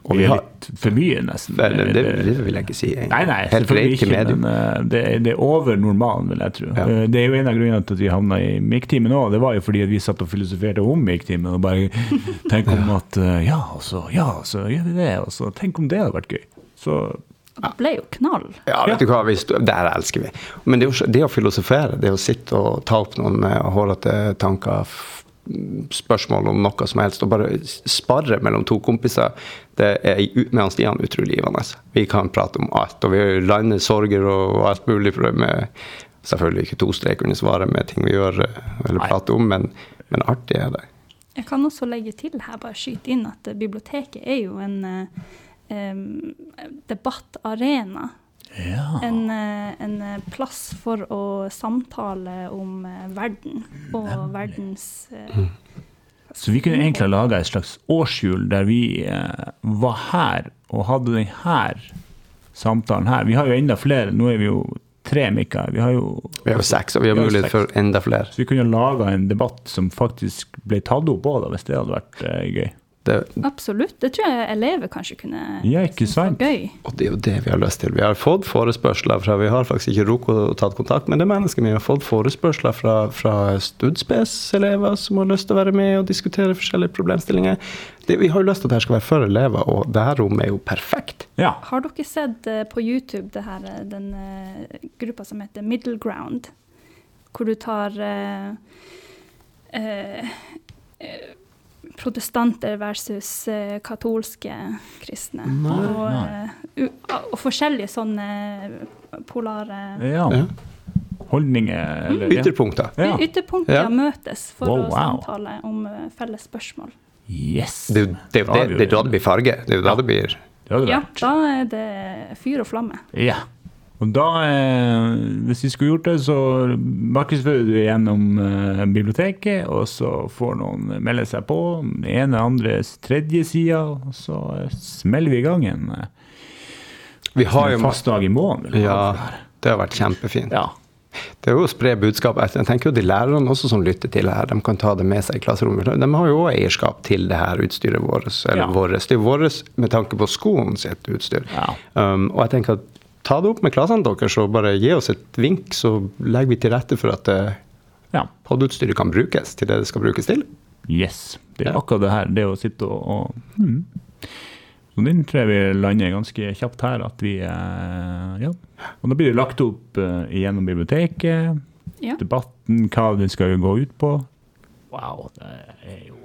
Ja. Og vi er litt for mye, nesten. Det, det, det, vil jeg ikke si. Nei, nei, selvfølgelig ikke, men uh, det, det, er over normalen, vil jeg tro. Ja. Uh, det er jo en av grunnene til at vi havna i MIK-timen òg. Det var jo fordi vi satt og filosoferte om MIK-timen og bare <laughs> tenkte om at uh, ja, så, ja, så gjør vi det. Og så tenk om det hadde vært gøy. Så det ble jo knall. Ja, vet du hva, der elsker vi. Men det, det å filosofere, det å sitte og ta opp noen hårete tanker spørsmål om noe som helst, og bare sparre mellom to kompiser, det er med han Stian utrolig givende. Vi kan prate om alt, og vi lander sorger og alt mulig. For med, selvfølgelig ikke to streker under svaret med ting vi gjør eller prater om, men, men, artig er det. Jeg kan også legge til her, bare skyte inn, at biblioteket er jo en eh, debattarena ja. En, eh, en, eh, plass for å samtale om eh, verden og Nemlig. verdens uh, Så vi kunne egentlig ha laga et slags årshjul der vi uh, var her og hadde denne samtalen her. Vi har jo enda flere. Nå er vi jo tre, Mikael. Vi har jo, vi har seks, og vi har mulighet for enda flere. Så vi kunne laga en debatt som faktisk ble tatt opp òg, hvis det hadde vært uh, gøy. Det, Absolutt. Det tror jeg elever kanskje kunne ja, ikke sant? gøy. Og det er jo det vi har lyst til. Vi har fått forespørsler fra Vi har faktisk ikke rukket å ta kontakt med det mennesket, men vi har fått forespørsler fra, fra Studspes-elever som har lyst til å være med og diskutere forskjellige problemstillinger. Det, vi har jo lyst til at dette skal være for elever, og dette rommet er jo perfekt. Ja. Har dere sett eh, på YouTube det her, eh, den eh, gruppa som heter Middle Ground? Hvor du tar eh, eh, protestanter versus uh, katolske kristne. Nei. Og, Nei. eh, og forskjellige sånne polare ja. Holdninger eller ja. Ytterpunkter. Ja. ytterpunkter Ja. møtes for Wow, å samtale om uh, felles spørsmål. Yes. Det det, det, det er da det blir farge. Det er da det blir Ja, da er det fyr og flamme. Ja. Og da, eh, hvis vi skulle gjort det, så markedsfører du gjennom eh, biblioteket, og så får noen melde seg på. Den ene, andres tredje sida, og så smeller vi i gang en, eh, Vi har en fast dag i måneden. Ja, det det har vært kjempefint. ja. Det er jo å spre budskap. Jeg tenker jo De lærerne også som lytter til det her, de kan ta det med seg i klasserommet. De har jo også eierskap til det her utstyret vårt. Eller Ja. våres. Det er vårt med tanke på skolen sitt utstyr. Ja. Um, og jeg tenker at ta det opp med klassene deres og bare gi oss et vink, så legger vi til rette for at uh, ja. podutstyret kan brukes til det det skal brukes til. Yes. Det er Ja. akkurat det her, det å sitte og, og hmm. Så den tror jeg vi lander ganske kjapt her, at vi eh, Ja. Og da blir det lagt opp eh, gjennom biblioteket. Ja. debatten, hva den skal gå ut på. Wow, det er jo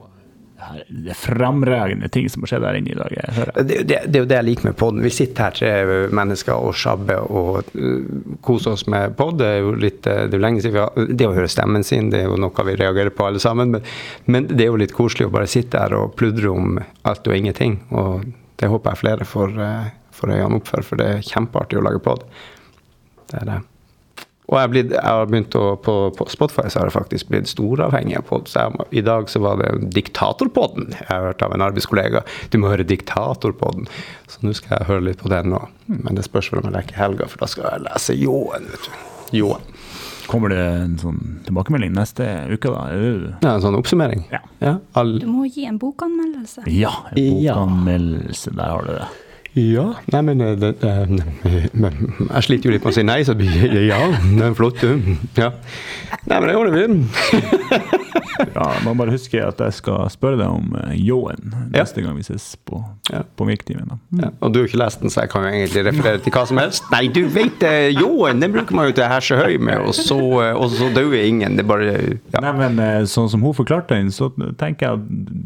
her- det fremragende ting som har skjedd her inne i dag. Det, det, det er jo det jeg liker med podden. Vi sitter her tre mennesker og sjabber og uh, koser oss med pod. Det er jo litt, uh, det er lenge siden vi har, det å høre stemmen sin det er jo noe vi reagerer på alle sammen. Men, men det er jo litt koselig å bare sitte her og pludre om alt og ingenting. Og det håper jeg flere får, uh, får øynene opp for, for det er kjempeartig å lage pod. Det er det. Og jeg, blitt, jeg har begynt å, på, på Spotify så har jeg faktisk blitt storavhengig av pod. Så jeg, I dag så var det Diktatorpodden jeg har hørt av en arbeidskollega. Du må høre Diktatorpodden. Så nå skal jeg høre litt på den nå. Men det spørs vel om jeg leker helga, for da skal jeg lese Ljåen, vet du. Ljåen. Kommer det en sånn tilbakemelding neste uke, da? Ja, en sånn oppsummering. Ja. Ja, all, Du må gi en bokanmeldelse. Ja, en bokanmeldelse. Der har du det. Ja. Nei, men det, det, Jeg sliter jo litt med å si nei, så ja. Det er flott, du. Ja. Nei, men det ordner fint. Ja, man bare husker at jeg skal spørre deg om uh, neste Ja. gang vi ses på, Ja. på Virktimen. Mm. Ja, og du har ikke lest den, så jeg kan jo egentlig referere til hva som helst. Nei, du vet det, ljåen, den bruker man jo til å herse høy med, og så, eh, og så dauer ingen. Det bare. Nei, men eh, sånn som hun forklarte den, så tenker jeg at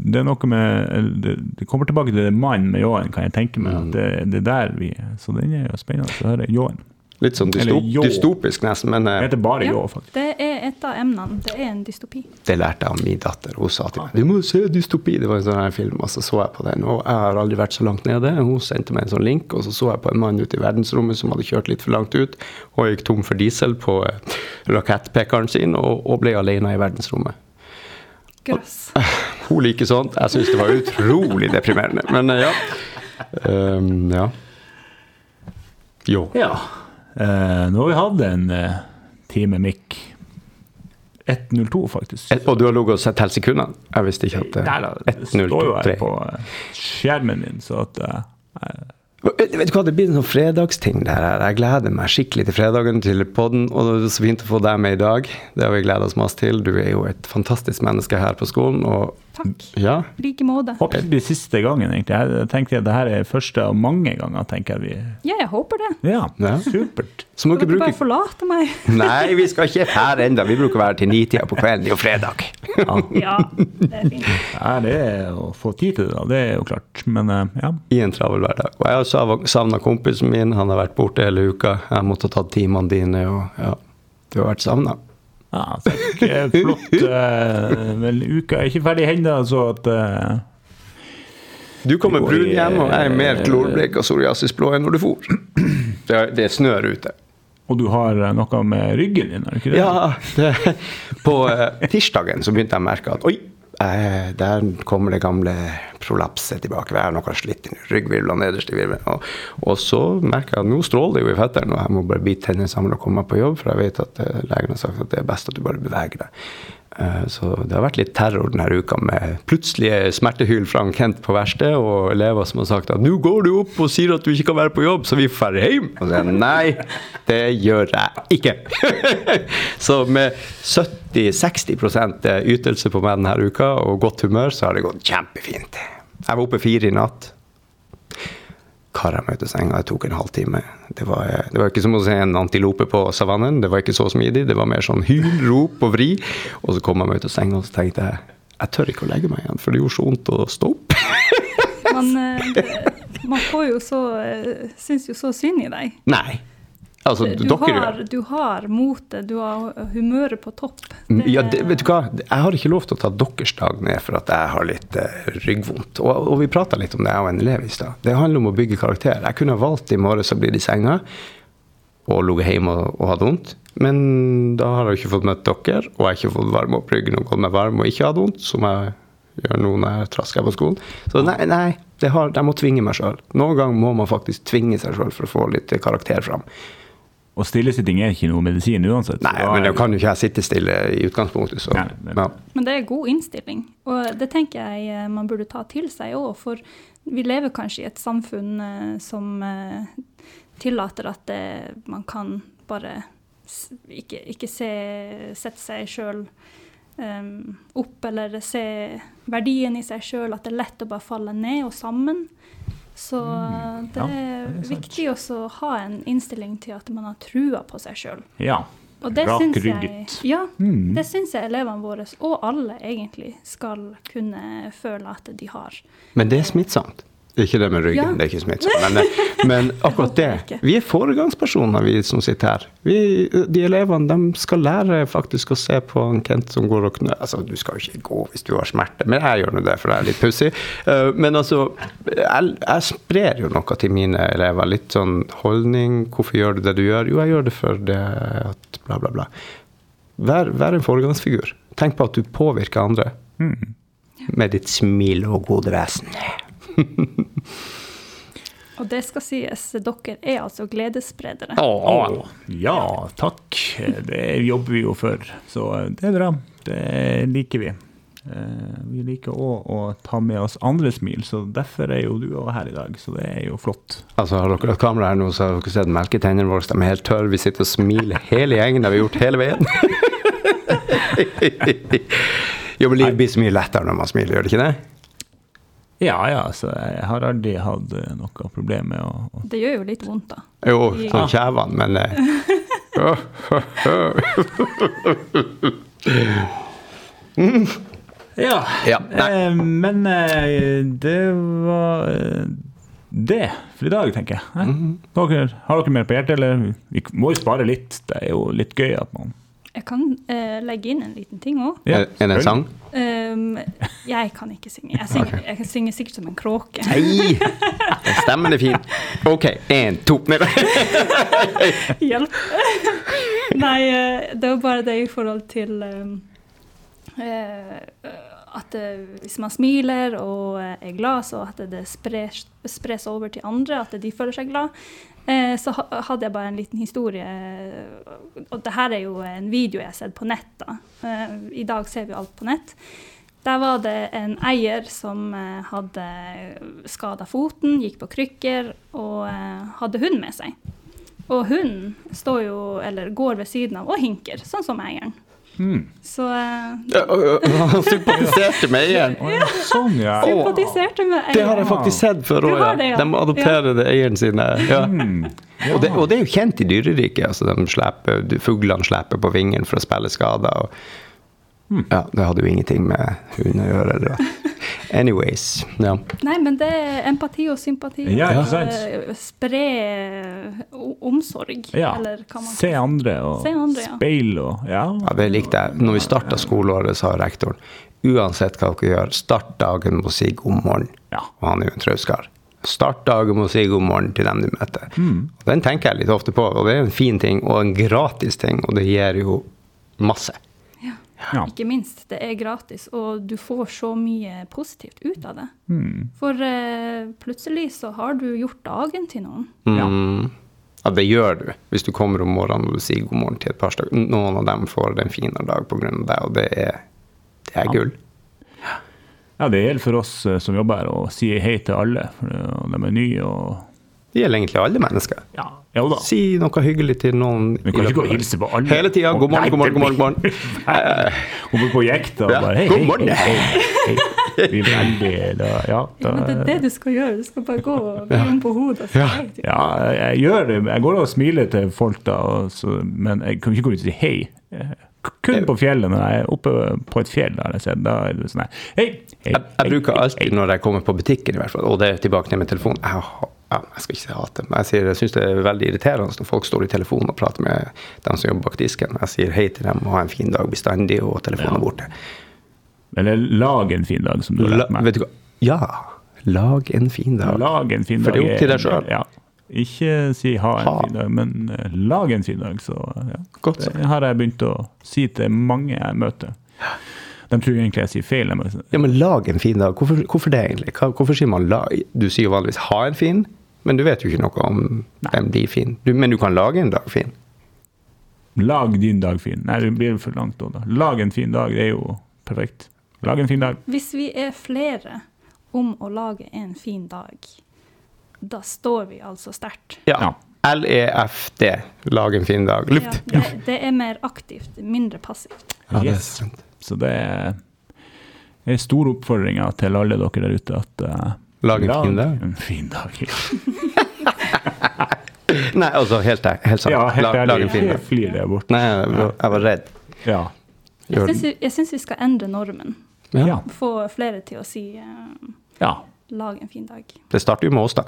det er noe med Det, det kommer tilbake til det mannen med ljåen, kan jeg tenke meg. at det, det er der vi Så den er jo spennende å høre. Ljåen. Litt sånn dystop, dystopisk, nesten. Men Det eh, heter bare Ja. ljå, faktisk. Det er et av emnene. Det er en dystopi. det lærte jeg av min datter. Hun sa til meg du må se dystopi. Det var en sånn her film, og så så jeg på den. Og jeg har aldri vært så langt nede. Hun sendte meg en sånn link, og så så jeg på en mann ute i verdensrommet som hadde kjørt litt for langt ut, og gikk tom for diesel på eh, rakettpekeren sin, og, og ble alene i verdensrommet. Grøss. <laughs> Hun liker sånt. Jeg syns det var utrolig deprimerende. Men eh, ja. Um, ja. Jo. Ja. Eh, nå har vi hatt en eh, time mikk. 1.02, faktisk. Et, og du har ligget og sett helsekundene? Jeg visste ikke at Nei da, det står jo her på eh, skjermen min, så at eh, eh, Vet vet du hva, Det blir en sånn fredagsting. der. Jeg gleder meg skikkelig til fredagen, til podden. Og det er så fint å få deg med i dag. Det har vi gleda oss masse til. Du er jo et fantastisk menneske her på skolen. Og Takk. ja, I like måte. Håper det blir siste gangen, egentlig. Jeg tenkte at det her er første av mange ganger, tenker jeg vi. Ja, jeg håper det. Ja, Ja. supert. så må dere bruke... bare forlate meg? <laughs> Nei, vi skal ikke her ennå. Vi bruker å være til nitida på kvelden. Det er jo fredag. Ja. Ja, det er fint. Ja, det er å få tid til det, da. Det er jo klart. Men eh, ja. I en travel hverdag. Og jeg har savna kompisen min. Han har vært borte hele uka. Jeg måtte ha tatt timene dine, og ja, du har vært savna. Ja så det er flott. <laughs> eh, Men uka er ikke ferdig ennå, så at eh, Du kommer brun hjem, og jeg er mer klorblek og psoriasisblå enn når du for. <clears throat> Det er, det er snør ute. Og du har eh, noe med ryggen din, er det ikke det? Ja, det, på eh, tirsdagen så begynte jeg å merke at oi, eh, der kommer det gamle prolapset tilbake. Har noe slitt i ryggvirvlene nederst i virvelen. Og, og så merker jeg at nå stråler det jo i fetteren, og jeg må bare bite tennene sammen og komme meg på jobb, for jeg vet at eh, legen har sagt at det er best at du bare beveger deg. Eh, Så det har vært litt terror denne uka med plutselige smertehyl fra Kent på verkstedet, og elever som har sagt at 'nå går du opp og sier at du ikke kan være på jobb, så vi får dra hjem'. Og så nei, det gjør jeg ikke. <laughs> så med 70-60% ytelse på meg denne uka og godt humør, så har det gått kjempefint. Jeg var oppe fire i natt. Kara meg ut av senga. Det tok en halvtime. Det var, det var ikke som å se en antilope på savannen. Det var ikke så smidig. Det var mer sånn hyl, rop og vri. Og så kom jeg meg ut av senga og så tenkte jeg jeg tør ikke å legge meg igjen, for det gjorde så vondt å stå opp. Man, <laughs> eh, man får jo så eh, Syns jo så synd i deg. Nei. Altså, Du dere har, du har motet, du har humøret på topp. Mm, Det- Ja, det, vet du hva? Jeg har ikke lov til å ta deres dag ned for at jeg har litt eh, ryggvondt. Og, og vi prata litt om det, jeg og en elev i stad. Det handler om å bygge karakter. Jeg kunne ha valgt i morges å bli i senga og ligget hjemme og, og hatt vondt. Men da har jeg ikke fått møtt dere, og jeg har ikke fått varme opp ryggen og gått meg varm og ikke hatt vondt, som jeg gjør nå når jeg trasker på skolen. Så nei, nei det har, jeg må tvinge meg sjøl. Noen ganger må man faktisk tvinge seg sjøl for å få litt karakter fram. Og stillesitting er ikke noe medisin uansett. Nei, men da kan jo ikke jeg sitte stille i utgangspunktet, så Nei, det- ja. Men det er god innstilling, og det tenker jeg eh, man burde ta til seg òg. For vi lever kanskje i et samfunn eh, som eh, tillater at det, man kan bare ikke, ikke se, sette seg sjøl opp, eller se verdien i seg sjøl, at det er lett å bare falle ned og sammen. Så det Mm. Ja, er det er viktig også å ha en innstilling til at man har trua på seg sjøl. Ja. Og det syns jeg, ja, Mm. det syns jeg elevene våre, og alle egentlig, skal kunne føle at de har. Men det er smittsomt. Det er ikke det med ryggen, Ja. det er ikke smittsomt. Men, <laughs> men akkurat det. Vi er foregangspersoner, vi som sitter her. Vi, de elevene de skal lære faktisk å se på en Kent som går og knø... Altså, du skal jo ikke gå hvis du har smerte, men jeg gjør nå det, for jeg er litt pussig. Eh, Men altså, jeg, jeg sprer jo noe til mine elever. Litt sånn holdning. Hvorfor gjør du det du gjør? Jo, jeg gjør det for det at bla, bla, bla. Vær, vær en foregangsfigur. Tenk på at du påvirker andre Mm. med ditt smil og gode vesen. Og det skal sies, dere er altså gledesspredere. Å, ja, takk. Det jobber vi jo for, så det er bra. Det liker vi. Eh, Vi liker òg å ta med oss andre smil, så derfor er jo du òg her i dag. Så det er jo flott. Altså, Har dere et kamera her nå, så har dere sett melketennene våre. De er helt tørre. Vi sitter og smiler hele gjengen. Det har vi gjort hele veien. <laughs> jo, men Livet blir så mye lettere når man smiler, gjør det ikke det? Ja, ja, så jeg har aldri hatt eh, noe problem med å å- Det gjør jo litt vondt, da. Jo, Ja. sånn kjevene, men eh, <laughs> Ja. Ja. Eh, men eh, det var eh, det for i dag, tenker jeg. Eh? -hmm. Dere, har dere mer på hjertet, eller? Vi må jo spare litt. Det er jo litt gøy at man Jeg kan uh, legge inn en liten ting òg. Ja, Er det en sang? jeg kan ikke synge. Jeg synger, jeg synger sikkert som en kråke. Nei! Stemmen er fin. OK, én, to nei, nei. Hjelp! Nei, eh, det var bare det i forhold til um, eh, at hvis man smiler og er glad, så at det spres, spres over til andre, at de føler seg glad. Eh, Så hadde jeg bare en liten historie. eh, Og det her er jo en video jeg har sett på nett. da. Eh, I dag ser vi alt på nett. Der var det en eier som hadde skada foten, gikk på krykker og hadde hund med seg. Og hunden står jo, eller går ved siden av og hinker, sånn som eieren. Mm. Så eh, Ja, Han sympatiserte med eieren. Ja, Sånn, ja. Sympatiserte med eieren. Det har jeg faktisk sett før òg, ja. ja. De adopterer ja. eieren sine. Ja. Mm. Og, det, og det er jo kjent i dyreriket. Altså de fuglene slipper på vingen for å spille skader. Og, Hmm. ja, det hadde jo ingenting med hund å gjøre. Det. Anyways. Ja. Nei, men det er empati og sympati. Ja, ikke og, sant? eh, Spre eh, omsorg, Ja. eller hva man Se andre og Se andre, ja. speil og Ja. ja, det likte jeg. Når vi starta skoleåret, sa rektoren uansett hva dere gjør, start dagen med å si god morgen. Ja. Og han er jo en trauskar. Start dagen med å si god morgen til dem du møter. Mm. Den tenker jeg litt ofte på, og det er en fin ting og en gratis ting, og det gir jo masse. Ja. Ikke minst. Det er gratis, og du får så mye positivt ut av det. Mm. For uh, plutselig så har du gjort dagen til noen. Mm. Ja, det gjør du hvis du kommer om morgenen og du sier god morgen til et par stykker. Noen av dem får en finere dag pga. deg, og det er, det er Ja. gull. ja, det gjelder for oss eh, som jobber her, å si hei til alle. For eh, de er nye og Det gjelder egentlig alle mennesker. Ja, jo da. Si noe hyggelig til noen. Vi kan ikke gå og hilse på alle. Hele tida. God morgen, god morgen, god morgen. God morgen. Eh, Hun blir på jekta og bare hei, god hei, morgen. hei, hei, hei. er veldig da, Ja, Ja, men det er det du skal gjøre. Du skal bare gå og vri om på hodet. og si ja, jeg gjør det. Jeg går og smiler til folk, da, og så, men jeg kan ikke gå ut og si hei. Kun på fjellet, når jeg er oppe på et fjell, Da, jeg da er det sånn hei, Hei, hei, Jeg, bruker hei, alltid når jeg kommer på butikken, i hvert fall, og det er tilbake til med telefonen jeg, ha- ja, jeg skal ikke si hate, men jeg, sier, jeg syns det er veldig irriterende når folk står i telefonen og prater med dem som jobber bak disken. Jeg sier hei til dem og ha en fin dag bestandig, og telefonen er borte. Eller lag en fin dag, som du har lært meg. vet du hva? Ja, lag en fin dag. Lag en fin For det er opp til deg selv. Ja. Ikke si ha en Ha. fin dag, men eh, lag en fin dag. Så ja. Godt så. Det har jeg begynt å si til mange jeg møter. De tror egentlig jeg sier feil. Jeg Ja, men lag en fin dag. Hvorfor, hvorfor det egentlig? Hvorfor sier man lag? Du sier jo vanligvis ha en fin, men du vet jo ikke noe om den blir fin. Du, men du kan lage en dag fin. Lag din dag fin. Nei, det blir for langt da. da. Lag en fin dag, det er jo perfekt. Lag en fin dag. Hvis vi er flere om å lage en fin dag, da står vi altså sterkt. Ja. LEFD. Lag en fin dag. Ja, det, det er mer aktivt, mindre passivt. Ja, det er sant. Så det er er store oppfordringer til alle dere der ute at eh, Lag en fin dag. En fin dag. <laughs> Nei, altså helt, helt sant. Ja, helt lag, lag en fin dag. Jeg flyr det bort. Nei, jeg var, redd. Ja. Jeg syns vi, vi skal endre normen. Ja. Få flere til å si uh, ja. 'lag en fin dag'. Det starter jo med oss, da.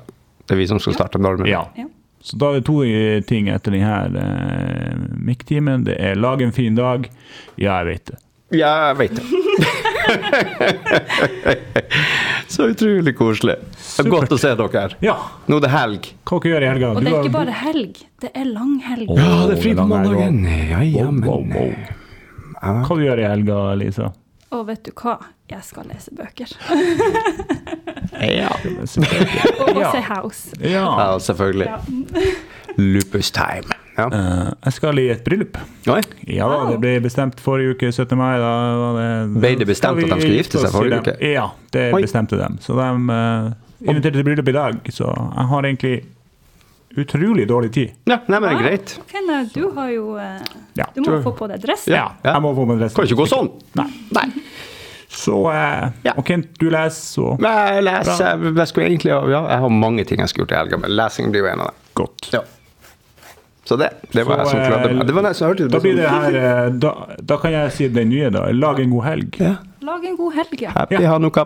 Det er vi som skal starte normen. ja. Ja. Så da er det to ting etter denne eh, MIK-timen. Det er lag en fin dag. Ja, jeg vet det. Ja, jeg vet det. <laughs> <laughs> <laughs> Så utrolig koselig. Det er godt å se dere. Ja, Nå er det helg. hva dere gjør i helga? Og det er ikke bare helg, det er lang helg. Ja, det er fri på mandagen. Ja, ja, men wow, wow. wow. Hva du gjør i helga, Lisa? Og vet du hva? Jeg skal lese bøker. Ja. <laughs> Og Ja. se House. Ja. ja, selvfølgelig. Ja. <laughs> Lupus time. Ja. Eh, jeg skal i et bryllup. Oi. Ja da, det ble bestemt forrige uke, 17. mai. Da var det, Ble det bestemt vi at de skulle gifte seg forrige uke? Ja, det Oi. bestemte de. Så de uh, inviterte til bryllup i dag, så jeg har egentlig utrolig dårlig tid. Ja, nei, men det er greit. ok, nei, du har jo uh, Ja. Du må få på deg dress. Ja, Ja. jeg må få meg dress. Kan ikke gå sånn. Nei. Nei. Så eh, Ja. Og Kent, du leser, så jeg leser Jeg jeg, egentlig Ja, jeg har mange ting jeg skulle gjort i helga, men lesing blir jo en av dem. godt. Ja. Så det. Det var Så, jeg som klarte eh, meg. Det var nesten hørte Da blir det her eh, da, da kan jeg si den nye, da. Lag en god helg. ja. Lag en god helg, ja. Happy Ja. Hanukka.